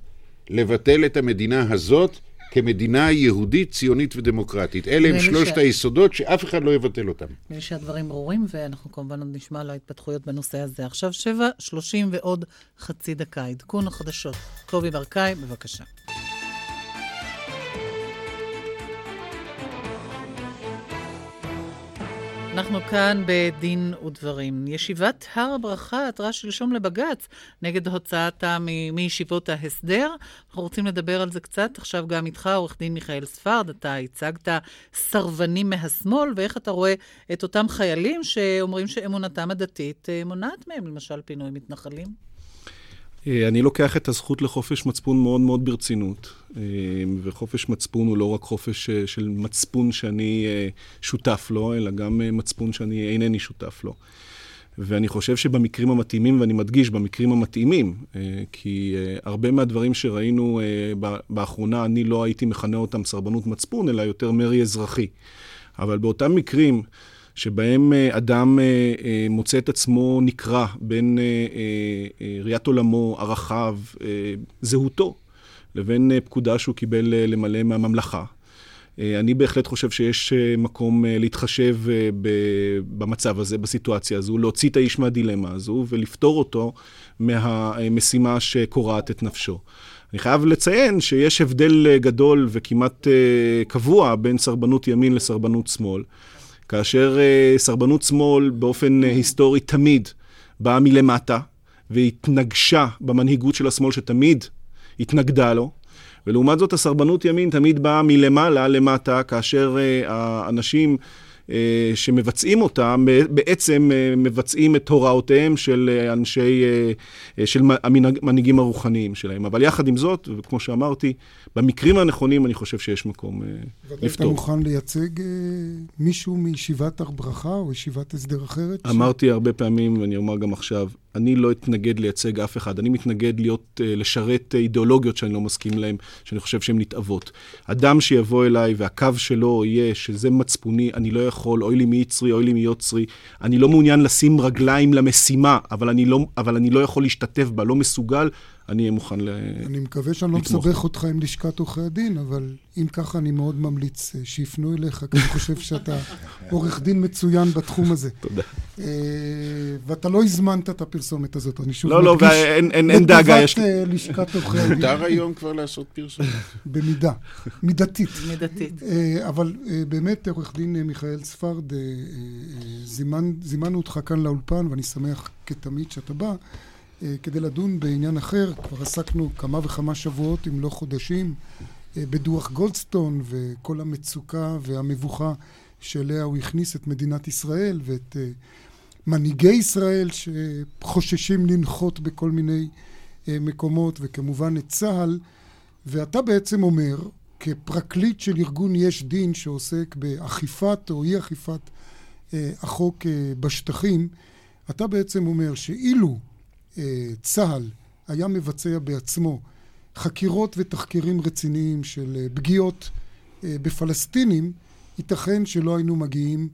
לבטל את המדינה הזאת כמדינה יהודית, ציונית ודמוקרטית. אלה הם שלושת ש... היסודות שאף אחד לא יבטל אותם. נראה לי שהדברים ברורים, ואנחנו כמובן עוד נשמע על ההתפתחויות בנושא הזה. עכשיו שבע, שלושים ועוד חצי דקה. עדכון החדשות. קובי ברקאי, בבקשה. אנחנו כאן בדין ודברים. ישיבת הר הברכה עתרה שלשום לבג"ץ נגד הוצאתה מישיבות ההסדר. אנחנו רוצים לדבר על זה קצת. עכשיו גם איתך, עורך דין מיכאל ספרד, אתה הצגת סרבנים מהשמאל, ואיך אתה רואה את אותם חיילים שאומרים שאמונתם הדתית אה, מונעת מהם, למשל פינוי מתנחלים? אה, אני לוקח את הזכות לחופש מצפון מאוד מאוד ברצינות, אה, וחופש מצפון הוא לא רק חופש אה, של מצפון שאני שותף לו, אלא גם מצפון שאני אינני שותף לו. ואני חושב שבמקרים המתאימים, ואני מדגיש, במקרים המתאימים, כי הרבה מהדברים שראינו באחרונה, אני לא הייתי מכנה אותם סרבנות מצפון, אלא יותר מרי אזרחי. אבל באותם מקרים שבהם אה, אדם אה, אה, מוצא את עצמו נקרע בין ראיית עולמו, ערכיו, זהותו, לבין פקודה שהוא קיבל למלא מהממלכה. אני בהחלט חושב שיש מקום להתחשב במצב הזה, בסיטואציה הזו, להוציא את האיש מהדילמה הזו ולפתור אותו מהמשימה שקורעת את נפשו. אני חייב לציין שיש הבדל גדול וכמעט קבוע בין סרבנות ימין לסרבנות שמאל. כאשר uh, סרבנות שמאל באופן uh, היסטורי תמיד באה מלמטה והתנגשה במנהיגות של השמאל שתמיד התנגדה לו, ולעומת זאת הסרבנות ימין תמיד באה מלמעלה למטה, כאשר uh, האנשים... אה, שמבצעים אותה, בעצם אה, מבצעים את הוראותיהם של אה, אנשי, של המנהיגים הרוחניים שלהם. אבל יחד עם זאת, וכמו שאמרתי, במקרים הנכונים אני חושב שיש מקום לפתור. ואתה מוכן לייצג מישהו מישיבת הר ברכה או ישיבת הסדר אחרת? אמרתי ש... הרבה פעמים, ואני אומר גם עכשיו, אני לא אתנגד לייצג אף אחד. אני מתנגד להיות, לשרת אידיאולוגיות שאני לא מסכים להן, שאני חושב שהן נתעבות. אדם שיבוא אליי והקו שלו יהיה שזה מצפוני, אני לא יכול, אוי לי מי יצרי, אוי לי מי יוצרי. אני לא מעוניין לשים רגליים למשימה, אבל אני לא, אבל אני לא יכול להשתתף בה, לא מסוגל, אני אהיה מוכן לתמוך. אני מקווה שאני לא מסבך אותך עם לשכת עורכי הדין, אבל אם ככה, אני מאוד ממליץ אה, שיפנו אליך, כי אני חושב שאתה [laughs] עורך דין מצוין בתחום הזה. תודה. אה, ואתה לא הזמנת את הפרסומת הזאת, אני שוב מדגיש. לא, לא, אין דאגה, יש... לטובת אה, לשכת עורכי הדין. מותר היום כבר לעשות פרסומת. [laughs] במידה, מידתית. מידתית. אבל באמת, עורך דין מיכאל ספרד, זימנו אותך כאן לאולפן, ואני שמח כתמיד שאתה בא. אה, כדי לדון בעניין אחר. כבר עסקנו כמה וכמה שבועות, אם לא חודשים, אה, בדוח גולדסטון וכל המצוקה והמבוכה שאליה הוא הכניס את מדינת ישראל ואת אה, מנהיגי ישראל שחוששים לנחות בכל מיני מקומות, וכמובן את צה"ל. ואתה בעצם אומר, כפרקליט של ארגון יש דין שעוסק באכיפת או אי אכיפת החוק בשטחים, אתה בעצם אומר שאילו צה"ל היה מבצע בעצמו חקירות ותחקירים רציניים של אה, פגיעות אה, בפלסטינים, ייתכן שלא היינו מגיעים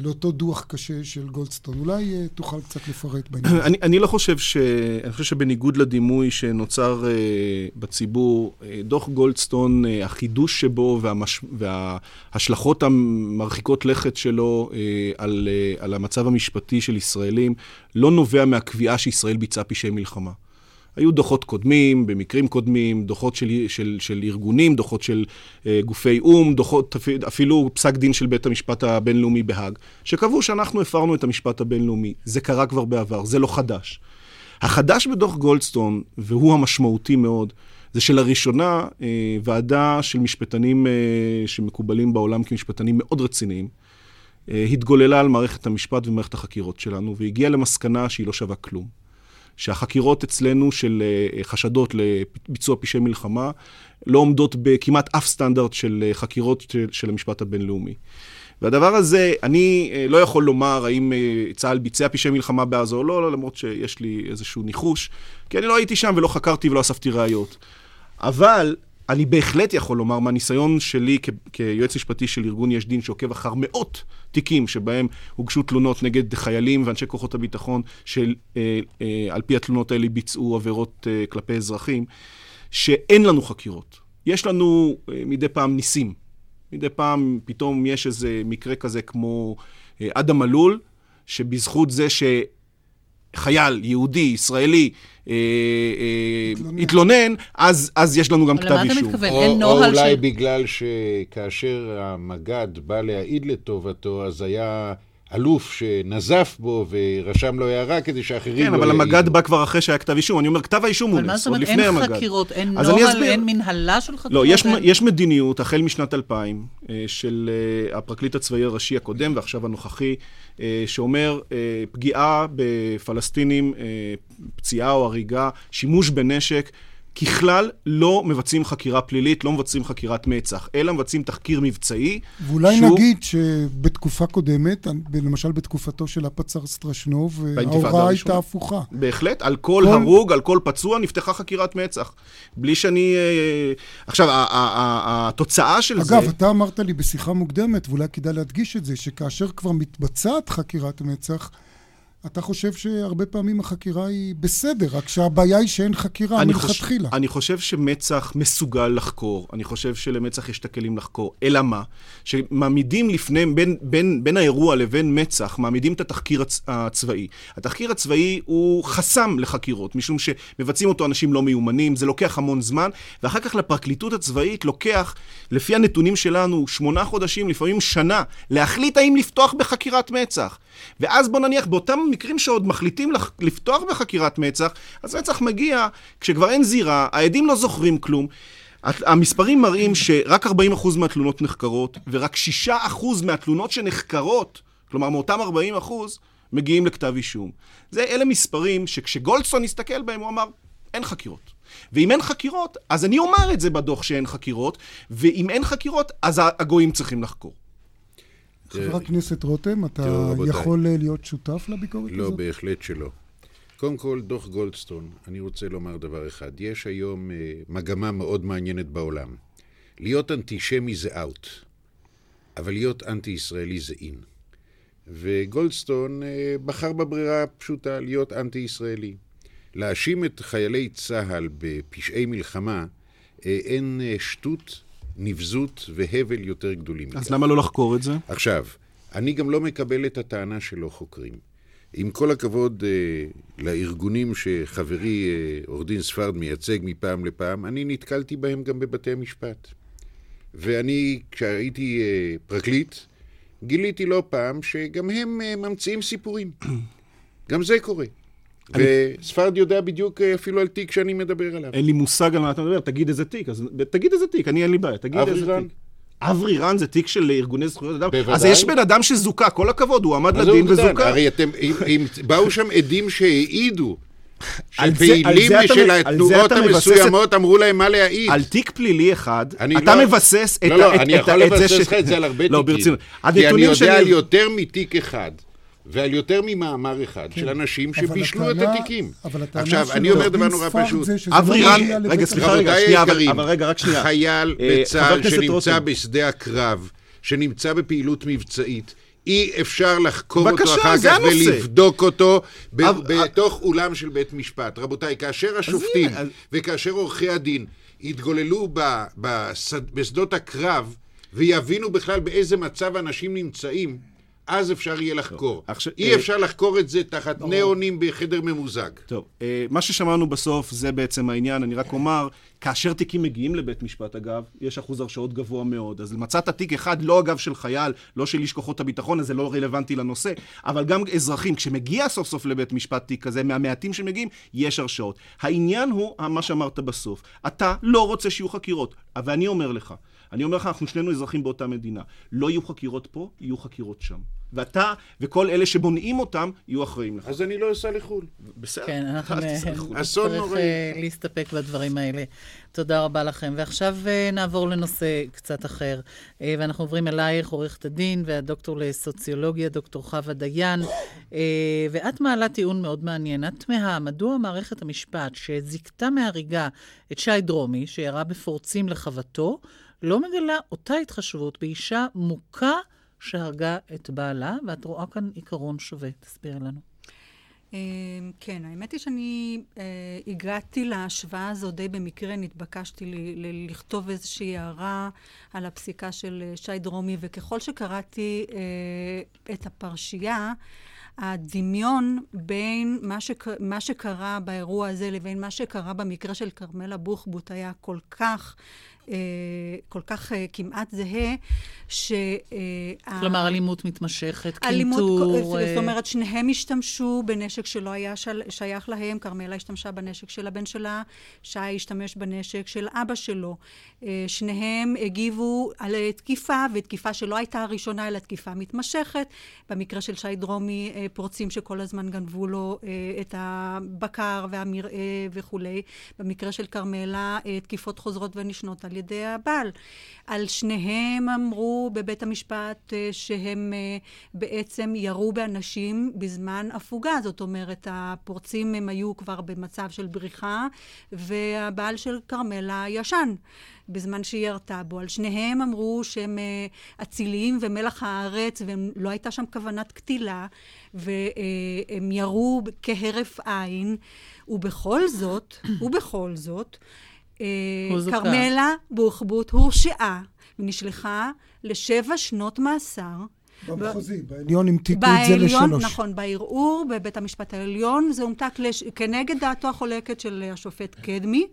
לאותו דוח קשה של גולדסטון. אולי תוכל קצת לפרט בעניין הזה. אני, אני לא חושב ש... אני חושב שבניגוד לדימוי שנוצר בציבור, דוח גולדסטון, החידוש שבו והמש... וההשלכות המרחיקות לכת שלו על, על המצב המשפטי של ישראלים, לא נובע מהקביעה שישראל ביצעה פשעי מלחמה. היו דוחות קודמים, במקרים קודמים, דוחות של, של, של ארגונים, דוחות של אה, גופי או"ם, דוחות, אפילו פסק דין של בית המשפט הבינלאומי בהאג, שקבעו שאנחנו הפרנו את המשפט הבינלאומי. זה קרה כבר בעבר, זה לא חדש. החדש בדוח גולדסטון, והוא המשמעותי מאוד, זה שלראשונה אה, ועדה של משפטנים אה, שמקובלים בעולם כמשפטנים מאוד רציניים, אה, התגוללה על מערכת המשפט ומערכת החקירות שלנו, והגיעה למסקנה שהיא לא שווה כלום. שהחקירות אצלנו של אה, חשדות לביצוע פשעי מלחמה לא עומדות בכמעט אף סטנדרט של אה, חקירות של, של המשפט הבינלאומי. והדבר הזה, אני אה, לא יכול לומר האם צה"ל ביצע פשעי מלחמה בעזה או לא, לא, למרות שיש לי איזשהו ניחוש, כי אני לא הייתי שם ולא חקרתי ולא אספתי ראיות. אבל אני בהחלט יכול לומר מהניסיון שלי כ- כיועץ משפטי של ארגון יש דין שעוקב אחר מאות תיקים שבהם הוגשו תלונות נגד חיילים ואנשי כוחות הביטחון שעל אה, אה, פי התלונות האלה ביצעו עבירות אה, כלפי אזרחים, שאין לנו חקירות. יש לנו אה, מדי פעם ניסים. מדי פעם פתאום יש איזה מקרה כזה כמו אה, אדם מלול, שבזכות זה ש... חייל, יהודי, ישראלי, אה, אה, התלונן, אז, אז יש לנו גם כתב אישום. למה אתה מתכוון? או, אין נוהל או אולי. בגלל שכאשר המג"ד בא להעיד לטובתו, אז היה אלוף שנזף בו ורשם לו הערה כדי שאחרים כן, לא אבל יעידו. המג"ד בא כבר אחרי שהיה כתב אישום. אני אומר, כתב האישום הוא אבל מה נס, זאת עוד אומרת, לפני אין המג"ד. חקירות, אין אז אני נוהל. אין מנהלה של חקירות? לא, יש, אין- יש מדיניות, החל משנת 2000, אה, של הפרקליט הצבאי הראשי הקודם ועכשיו הנוכחי, שאומר אה, פגיעה בפלסטינים, אה, פציעה או הריגה, שימוש בנשק. ככלל לא מבצעים חקירה פלילית, לא מבצעים חקירת מצ"ח, אלא מבצעים תחקיר מבצעי. ואולי שהוא- נגיד שבתקופה קודמת, למשל בתקופתו של הפצ"ר סטרשנוב, באינתיפאדה ההוראה. הייתה הפוכה. בהחלט, על כל כל- הרוג, על כל פצוע, נפתחה חקירת מצ"ח. בלי שאני... אה, עכשיו, התוצאה של זה... אגב, אתה אמרת לי בשיחה מוקדמת, ואולי כדאי להדגיש את זה, שכאשר כבר מתבצעת חקירת מצ"ח, אתה חושב שהרבה פעמים החקירה היא בסדר, רק שהבעיה היא שאין חקירה אני חוש- מלכתחילה. אני חושב שמצ"ח מסוגל לחקור, אני חושב שלמצ"ח יש את הכלים לחקור. אלא מה? שמעמידים לפני, בין, בין, בין האירוע לבין מצ"ח, מעמידים את התחקיר הצ, הצבאי. התחקיר הצבאי הוא חסם לחקירות, משום שמבצעים אותו אנשים לא מיומנים, זה לוקח המון זמן, ואחר כך לפרקליטות הצבאית לוקח, לפי הנתונים שלנו, שמונה חודשים, לפעמים שנה, להחליט האם לפתוח בחקירת מצ"ח. ואז בוא נניח, באותם מקרים שעוד מחליטים לח- לפתוח בחקירת מצ"ח, אז מצ"ח מגיע כשכבר אין זירה, העדים לא זוכרים כלום. המספרים מראים שרק 40% מהתלונות נחקרות, ורק 6% מהתלונות שנחקרות, כלומר מאותם 40%, מגיעים לכתב אישום. זה, אלה מספרים שכשגולדסטון הסתכל בהם, הוא אמר, אין חקירות. ואם אין חקירות, אז אני אומר את זה בדוח שאין חקירות, ואם אין חקירות, אז הגויים צריכים לחקור. חבר הכנסת רותם, אתה תראו. יכול אה, להיות שותף לביקורת לא, הזאת? בהחלט שלא. קודם כל, דוח גולדסטון, אני רוצה לומר דבר אחד. יש היום אה, מגמה מאוד מעניינת בעולם. להיות אנטישמי זה אאוט, אבל להיות אנטי-ישראלי זה אין. וגולדסטון אה, בחר בברירה הפשוטה להיות אנטי-ישראלי. להאשים את חיילי צה"ל בפשעי מלחמה, אה, אין אה, שטות, נבזות והבל יותר גדולים. אז מכך. למה לא לחקור את זה? עכשיו, אני גם לא מקבל את הטענה שלא חוקרים. עם כל הכבוד אה, לארגונים שחברי אה, עורך דין ספרד מייצג מפעם לפעם, אני נתקלתי בהם גם בבתי המשפט. ואני, כשהייתי אה, פרקליט, גיליתי לא פעם שגם הם אה, ממציאים סיפורים. [clears throat] גם זה קורה. וספרד יודע בדיוק אה, אפילו על תיק שאני מדבר עליו. אין לי מושג על מה אתה מדבר, תגיד איזה תיק, אז תגיד איזה תיק, אני אין לי בעיה, תגיד איזה? תיק. אברי רן זה תיק של ארגוני זכויות אדם? בוודאי. אז יש בן אדם שזוכה, כל הכבוד, הוא עמד זה לדין? וזוכה. הרי אתם, אם, באו שם עדים שהעידו, [laughs] זה- שפעילים זה של זה התנועות המסוימות אמרו להם מה להעיד. על תיק פלילי אחד, אתה לא- מבסס את לא, ה- לא, את- אני יכול זה לבסס ש- לך את זה על הרבה לא, תיקים. ברצינות. כי אני יודע על יותר מתיק אחד, ועל יותר ממאמר אחד, של אנשים שבישלו את התיקים. אבל הטענה עכשיו, של אני אומר דבר נורא פשוט. זה שזה לא אברי רן, מגיע לבית רגע, סליחה. רגע, שנייה, אבל- רגע, רק שנייה. חייל אה, בצה"ל שנמצא. בשדה הקרב, שנמצא בפעילות מבצעית, אי אפשר לחקור אותו בבקשה, אחר זה כך הנושא. ולבדוק אותו ב- אבל- בתוך אולם של בית משפט. רבותיי, כאשר השופטים אז- וכאשר עורכי הדין יתגוללו ב- בשדות הקרב ויבינו בכלל באיזה מצב אנשים נמצאים, אז אפשר יהיה לחקור. עכשיו, אי אה, אפשר לחקור את זה תחת ניאונים בחדר ממוזג. טוב, אה, מה ששמענו בסוף זה בעצם העניין, אני רק אומר, כאשר תיקים מגיעים לבית משפט, אגב, יש אחוז הרשעות גבוה מאוד. אז מצאת תיק אחד, לא אגב של חייל, לא של איש כוחות הביטחון, אז זה לא רלוונטי לנושא, אבל גם אזרחים, כשמגיע סוף סוף לבית משפט תיק כזה, מהמעטים שמגיעים, יש הרשעות. העניין הוא מה שאמרת בסוף. אתה לא רוצה שיהיו חקירות, אבל אני אומר לך, אני אומר לך, אנחנו שנינו אזרחים באותה מדינה. לא יהיו חקירות פה, יהיו חקירות שם. ואתה וכל אלה שמונעים אותם, יהיו אחראים לך. אז אני לא אסע לחו"ל. בסדר. כן, אנחנו אל תצא לחו"ל. אסון נצטרך נוראי. אה, להסתפק בדברים האלה. תודה רבה לכם. ועכשיו אה, נעבור לנושא קצת אחר. אה, ואנחנו עוברים אלייך, עורכת הדין והדוקטור לסוציולוגיה, דוקטור חווה דיין. ואת מעלה טיעון מאוד מעניין. את תמהה, מדוע מערכת המשפט, שזיכתה מהריגה את שי דרומי, שירה בפורצים לחוותו, לא מגלה אותה התחשבות באישה מוכה שהרגה את בעלה, ואת רואה כאן עיקרון שווה. תסבירי לנו. אה, כן, האמת היא שאני אה, הגעתי להשוואה הזו די במקרה, נתבקשתי לכתוב איזושהי הערה על הפסיקה של אה, שי דרומי, וככל שקראתי את הפרשייה, הדמיון בין מה, שק, מה שקרה באירוע הזה לבין מה שקרה במקרה של כרמלה בוחבוט היה כל כך, כל כך אה, כמעט זהה, ש... אה, כלומר, אלימות מתמשכת, קינטור. זאת אומרת, שניהם השתמשו בנשק שלא היה של, שייך להם. כרמלה השתמשה בנשק של הבן שלה, שי השתמש בנשק של אבא שלו. אה, שניהם הגיבו על תקיפה, ותקיפה שלא הייתה הראשונה, אלא תקיפה מתמשכת. במקרה של שי דרומי, אה, פורצים שכל הזמן גנבו לו אה, את הבקר והמרעה וכולי. במקרה של כרמלה, אה, תקיפות חוזרות ונשנות על ידי הבעל. על שניהם אמרו בבית המשפט אה, שהם אה, בעצם ירו באנשים בזמן הפוגה. זאת אומרת, הפורצים הם היו כבר במצב של בריחה, והבעל של כרמלה ישן. בזמן שהיא ירתה בו. על שניהם אמרו שהם אה, אציליים ומלח הארץ, ולא הייתה שם כוונת קטילה, והם ירו כהרף עין, ובכל זאת, ובכל זאת. כרמלה בוחבוט הורשעה ונשלחה לשבע שנות מאסר. במחוזי, בעליון המתיקו את זה לשלוש. נכון, בערעור בבית המשפט העליון, זה הומתק לש... כנגד דעתו החולקת של השופט קדמי.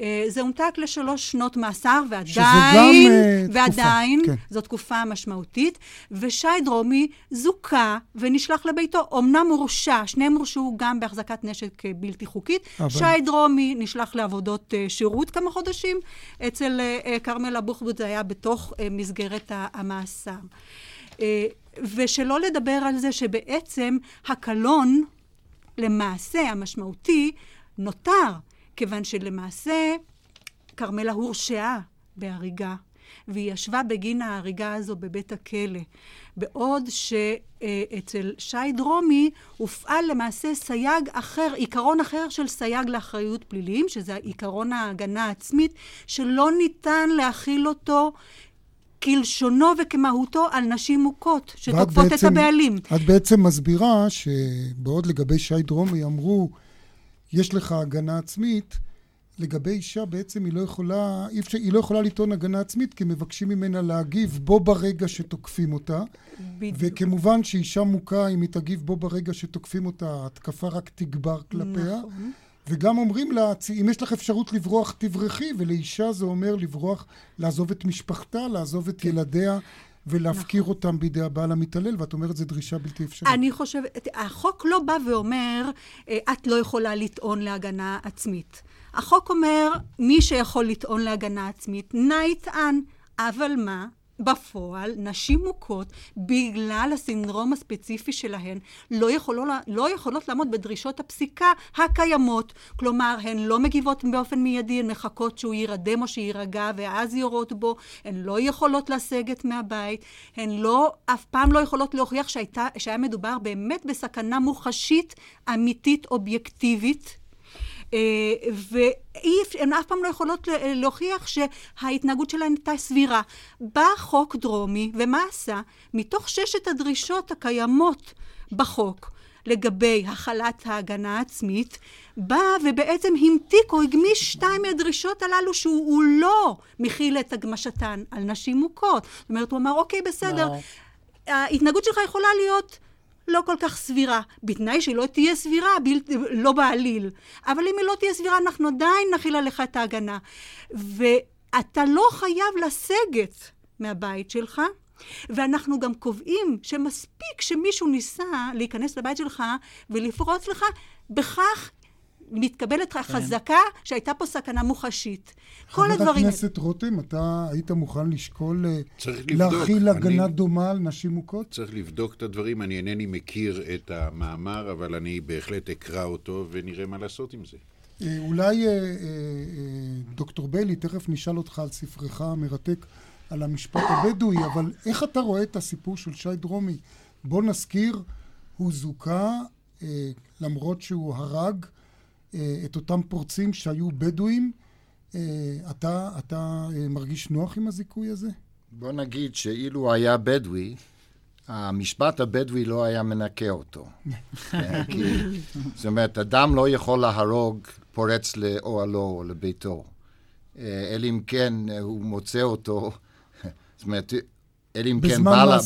אה, זה הומתק לשלוש שנות מאסר, ועדיין, גם, אה, תקופה, ועדיין, כן. זו תקופה משמעותית, ושי דרומי זוכה ונשלח לביתו. אמנם הורשע, שניהם הורשעו גם בהחזקת נשק אה, בלתי חוקית. אבל- שי דרומי נשלח לעבודות שירות כמה חודשים, אצל כרמלה בוחבוט זה היה בתוך מסגרת המאסר. ושלא לדבר על זה שבעצם הקלון, למעשה המשמעותי, נותר, כיוון שלמעשה כרמלה הורשעה בהריגה, והיא ישבה בגין ההריגה הזו בבית הכלא. בעוד שאצל שי דרומי הופעל למעשה סייג אחר, עיקרון אחר של סייג לאחריות פלילית, שזה עיקרון ההגנה העצמית, שלא ניתן להכיל אותו כלשונו וכמהותו על נשים מוכות, שתוקפות את הבעלים. את בעצם מסבירה שבעוד לגבי שי דרומי אמרו, יש לך הגנה עצמית, לגבי אישה בעצם היא לא יכולה, אי אפשר, היא לא יכולה לטעון הגנה עצמית כי מבקשים ממנה להגיב בו ברגע שתוקפים אותה. בדיוק. וכמובן שאישה מוכה, אם היא תגיב בו ברגע שתוקפים אותה, ההתקפה רק תגבר כלפיה. נכון. וגם אומרים לה, "צ- אם יש לך אפשרות לברוח, תברחי, ולאישה זה אומר לברוח, לעזוב את משפחתה, לעזוב את ילדיה, ולהפקיר נכון. אותם בידי הבעל המתעלל, ואת אומרת, זו דרישה בלתי אפשרית. אני חושבת, החוק לא בא ואומר, אה, את לא יכולה לטעון להגנה עצמית. החוק אומר, מי שיכול לטעון להגנה עצמית, נא יטען. אבל מה? בפועל, נשים מוכות, בגלל הסינדרום הספציפי שלהן, לא, יכולו, לא יכולות לעמוד בדרישות הפסיקה הקיימות. כלומר, הן לא מגיבות באופן מיידי, הן מחכות שהוא יירדם או שיירגע, ואז יורות בו. הן לא יכולות לסגת מהבית. הן לא, אף פעם לא יכולות להוכיח שהייתה, שהיה מדובר באמת בסכנה מוחשית, אמיתית, אובייקטיבית. אה, והן אף פעם לא יכולות ל- להוכיח שההתנהגות שלהן הייתה סבירה. בא חוק דרומי, ומה עשה? מתוך ששת הדרישות הקיימות בחוק לגבי החלת ההגנה העצמית, בא ובעצם המתיק או הגמיש שתיים מהדרישות הללו שהוא הוא לא מכיל את הגמשתן על נשים מוכות. זאת אומרת, הוא אמר, אוקיי, בסדר. ברור. ההתנהגות שלך יכולה להיות לא כל כך סבירה, בתנאי שהיא לא תהיה סבירה, בל... לא בעליל. אבל אם היא לא תהיה סבירה, אנחנו עדיין נכיל עליך את ההגנה. ואתה לא חייב לסגת מהבית שלך. ואנחנו גם קובעים שמספיק שמישהו ניסה להיכנס לבית שלך ולפרוץ לך, בכך מתקבלת כן. חזקה שהייתה פה סכנה מוחשית. כל הדברים... חבר הכנסת רותם, אתה היית מוכן לשקול אה, להכיל הגנה אני... דומה על נשים מוכות? צריך לבדוק את הדברים. אני אינני מכיר את המאמר, אבל אני בהחלט אקרא אותו ונראה מה לעשות עם זה. אה, אולי אה, דוקטור ביילי, תכף נשאל אותך על ספרך המרתק על המשפט הבדואי, אבל איך אתה רואה את הסיפור של שי דרומי? בוא נזכיר, הוא זוכה, למרות שהוא הרג אה, את אותם פורצים שהיו בדואים. אה, אתה, אתה אה, מרגיש נוח עם הזיכוי הזה? בוא נגיד שאילו היה בדואי, המשפט הבדואי לא היה מנקה אותו. [laughs] כי, זאת אומרת, אדם לא יכול להרוג פורץ לאוהלו או לביתו. אלא אם כן הוא מוצא אותו, זאת אומרת, אלא אם כן בא...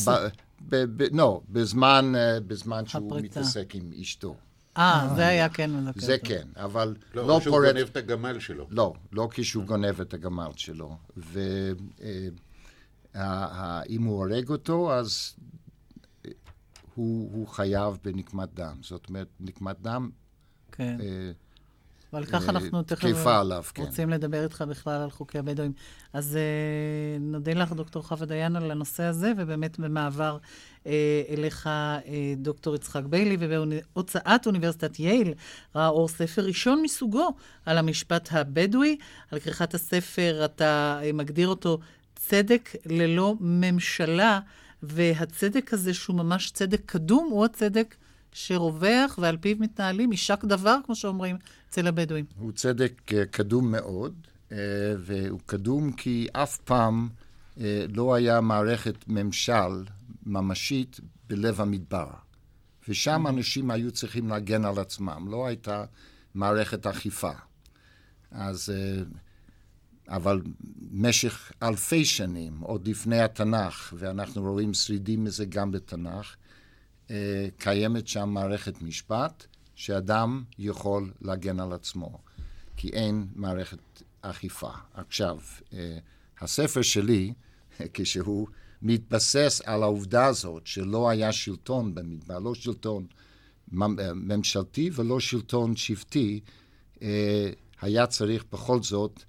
בזמן לא, בזמן, בזמן שהוא מתעסק עם אשתו. אה, זה היה כן מנקה. זה כן, אבל לא, פורט... לא כשהוא גונב את הגמל שלו. לא, לא כשהוא גונב את הגמל שלו. ואם אה, הוא הורג אותו, אז אה, הוא, הוא חייב בנקמת דם. זאת אומרת, נקמת דם... כן. אה, ועל כך אנחנו תכף עליו, כן. רוצים לדבר איתך בכלל על חוקי הבדואים. אז אה, נודה לך, דוקטור חווה דיין, על הנושא הזה, ובאמת במעבר אה, אליך, אה, דוקטור יצחק ביילי, ובהוצאת אוניברסיטת יייל ראה אור ספר ראשון מסוגו על המשפט הבדואי. על כריכת הספר אתה אה, מגדיר אותו צדק ללא ממשלה, והצדק הזה, שהוא ממש צדק קדום, הוא הצדק שרווח ועל פיו מתנהלים, יישק דבר, כמו שאומרים אצל הבדואים. הוא צדק קדום מאוד, והוא קדום כי אף פעם לא היה מערכת ממשל ממשית בלב המדבר. ושם אנשים היו צריכים להגן על עצמם, לא הייתה מערכת אכיפה. אז, אה, אבל במשך אלפי שנים, עוד לפני התנ"ך, ואנחנו רואים שרידים מזה גם בתנ"ך, אה, קיימת שם מערכת משפט שאדם יכול להגן על עצמו, כי אין מערכת אכיפה. עכשיו, אה, הספר שלי, [laughs] כשהוא מתבסס על העובדה הזאת שלא היה שלטון במדבר, לא שלטון ממשלתי ולא שלטון שבטי, אה, היה צריך בכל זאת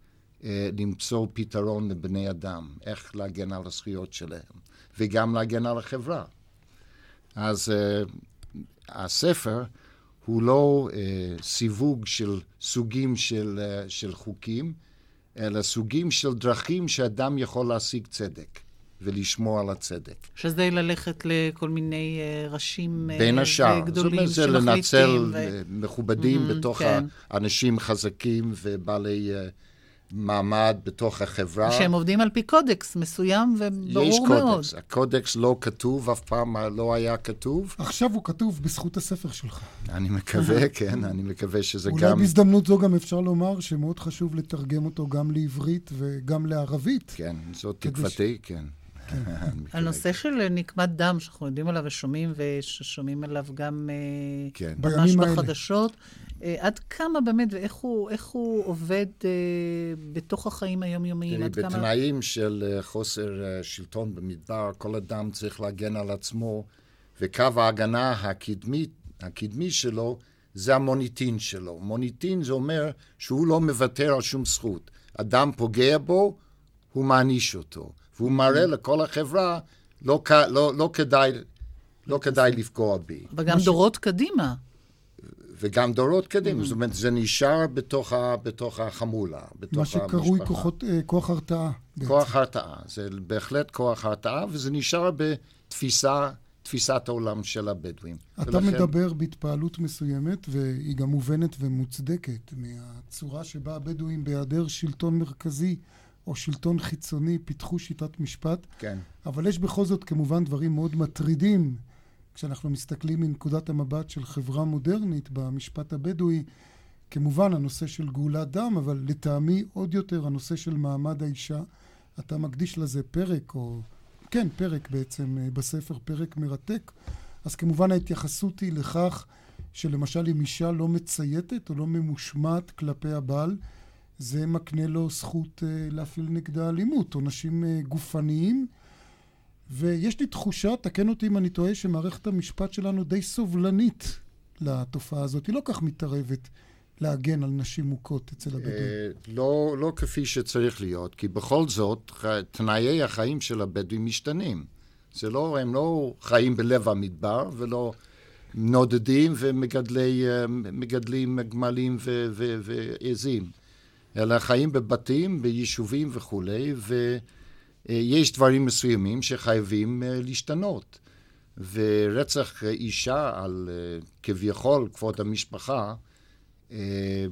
אה, למצוא פתרון לבני אדם, איך להגן על הזכויות שלהם, וגם להגן על החברה. אז אה, הספר הוא לא סיווג של סוגים של, של חוקים, אלא סוגים של דרכים שאדם יכול להשיג צדק. ולשמור על הצדק. שזה ללכת לכל מיני uh, ראשים uh, בין השאר. גדולים זאת אומרת, זה לנצל ו... מכובדים mm-hmm, בתוך כן. האנשים חזקים ובעלי uh, מעמד בתוך החברה. שהם עובדים על פי קודקס מסוים וברור יש מאוד. יש קודקס. הקודקס לא כתוב, אף פעם לא היה כתוב. עכשיו הוא כתוב בזכות הספר שלך. אני מקווה, כן, אני מקווה שזה אולי גם... אולי בהזדמנות זו גם אפשר לומר שמאוד חשוב לתרגם אותו גם לעברית וגם לערבית. כן, זאת תקוותי, ש... כן. הנושא של נקמת דם, שאנחנו יודעים עליו ושומעים, וששומעים עליו גם אה, כן. ממש בחדשות, אה, עד כמה באמת, ואיך הוא, הוא עובד אה, בתוך החיים היומיומיים? תראי, בתנאים כמה... של חוסר שלטון במדבר, כל אדם צריך להגן על עצמו, וקו ההגנה הקדמי, הקדמי שלו זה המוניטין שלו. מוניטין זה אומר שהוא לא מוותר על שום זכות. אדם פוגע בו, הוא מעניש אותו. והוא מראה לכל החברה, לא, לא, לא, כדאי, לא כדאי לפגוע בי. וגם דורות קדימה. וגם דורות קדימה, mm-hmm. זאת אומרת, זה נשאר בתוך, ה, בתוך החמולה, בתוך המשפחה. מה שקרוי כוחות, אה, כוח הרתעה. כוח הרתעה, זה בהחלט כוח הרתעה, וזה נשאר בתפיסה, תפיסת העולם של הבדואים. אתה ולכן... מדבר בהתפעלות מסוימת, והיא גם מובנת ומוצדקת, מהצורה שבה הבדואים, בהיעדר שלטון מרכזי, או שלטון חיצוני פיתחו שיטת משפט. כן. אבל יש בכל זאת כמובן דברים מאוד מטרידים כשאנחנו מסתכלים מנקודת המבט של חברה מודרנית במשפט הבדואי. כמובן הנושא של גאולת דם, אבל לטעמי עוד יותר הנושא של מעמד האישה. אתה מקדיש לזה פרק או כן, פרק בעצם אה, בספר, פרק מרתק. אז כמובן ההתייחסות היא לכך שלמשל אם אישה לא מצייתת או לא ממושמעת כלפי הבעל, זה מקנה לו זכות אה, להפעיל נגדה אלימות, עונשים אה, גופניים. ויש לי תחושה, תקן אותי אם אני טועה, שמערכת המשפט שלנו די סובלנית לתופעה הזאת. היא לא כך מתערבת להגן על נשים מוכות אצל הבדואים. לא, לא כפי שצריך להיות, כי בכל זאת, תנאי החיים של הבדואים משתנים. זה לא, הם לא חיים בלב המדבר ולא נודדים ומגדלים גמלים ועזים, אלא חיים בבתים, ביישובים וכולי, ויש דברים מסוימים שחייבים אה, להשתנות. ורצח אישה על אה, כביכול כבוד המשפחה, אה,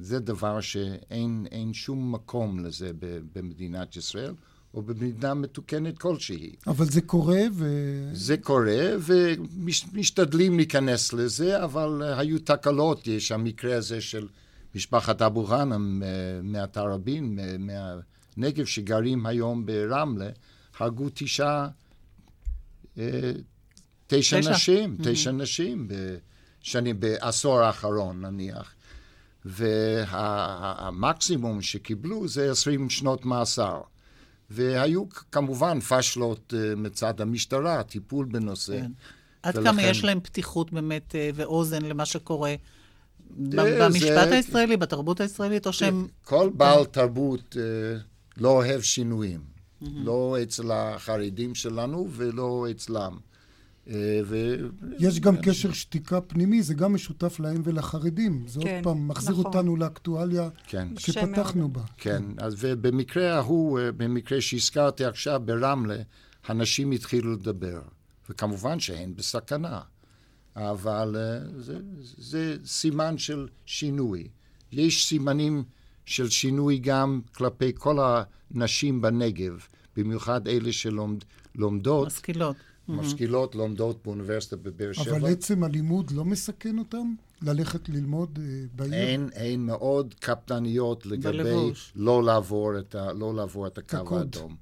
זה דבר שאין שום מקום לזה במדינת ישראל. או במדינה מתוקנת כלשהי. אבל זה קורה ו... זה קורה, ומשתדלים להיכנס לזה, אבל היו תקלות. יש המקרה הזה של משפחת אבו גאנם מהתראבין, מהנגב, שגרים היום ברמלה, הרגו תשעה, אה, תשע נשים, mm-hmm. תשע נשים בשנים, בעשור האחרון נניח. והמקסימום שקיבלו זה עשרים שנות מאסר. והיו כמובן פשלות אה, מצד המשטרה, טיפול בנושא. כן. עד ולכן... כמה יש להם פתיחות באמת אה, ואוזן למה שקורה אה, במשפט זה... הישראלי, בתרבות הישראלית, או שהם... כל בעל תרבות לא אוהב שינויים. לא אצל החרדים שלנו ולא אצלם. אה, ו... יש גם קשר שתיקה פנימי, זה גם משותף להם ולחרדים. זה כן, עוד פעם מחזיר נכון. אותנו לאקטואליה כן. שפתחנו בה. כן, אז ובמקרה ההוא, אה, במקרה שהזכרתי עכשיו ברמלה, הנשים התחילו לדבר. וכמובן שהן בסכנה. אבל אה, זה, זה סימן של שינוי. יש סימנים של שינוי גם כלפי כל הנשים בנגב, במיוחד אלה שלומדות. משכילות. משכילות לומדות באוניברסיטה בבאר שבע. אבל עצם הלימוד לא מסכן אותם? ללכת ללמוד uh, בעיר? אין, אין מאוד קפדניות לגבי לא לעבור את, ה, לא לעבור את הקו האדום.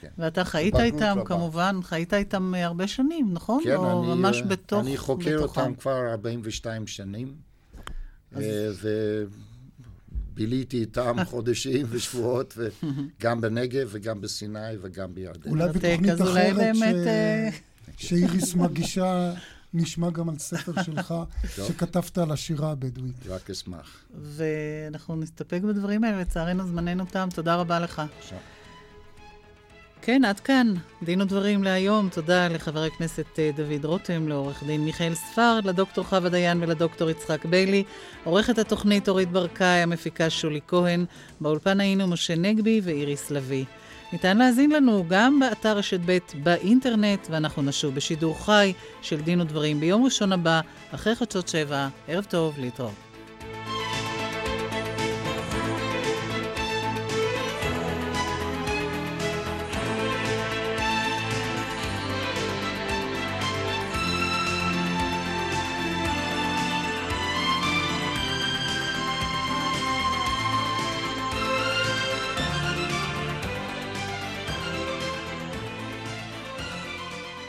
כן. ואתה חיית איתם, רבה. כמובן, חיית איתם אה, הרבה שנים, נכון? כן, או אני, ממש בתוך... אני חוקר בתוכם. אותם כבר 42 שנים. אז... ו... ביליתי איתם [laughs] חודשים ושבועות, גם בנגב וגם בסיני וגם בירדן. אולי בתוכנית אחרת באמת... אה, שאיריס [laughs] מגישה, נשמע גם על ספר שלך, [laughs] שכתבת על השירה הבדואית. רק אשמח. ואנחנו נסתפק בדברים האלה, לצערנו זמננו תם. תודה רבה לך. בבקשה. כן, עד כאן. דין ודברים להיום. תודה לחבר הכנסת אה, דוד רותם, לעורך דין מיכאל ספרד, לדוקטור חווה דיין ולדוקטור יצחק ביילי, עורכת התוכנית אורית ברקאי, המפיקה שולי כהן, באולפן היינו משה נגבי ואיריס לביא. ניתן להאזין לנו גם באתר רשת ב' באינטרנט, ואנחנו נשוב בשידור חי של דין ודברים ביום ראשון הבא, אחרי חדשות שבע. ערב טוב, להתראות.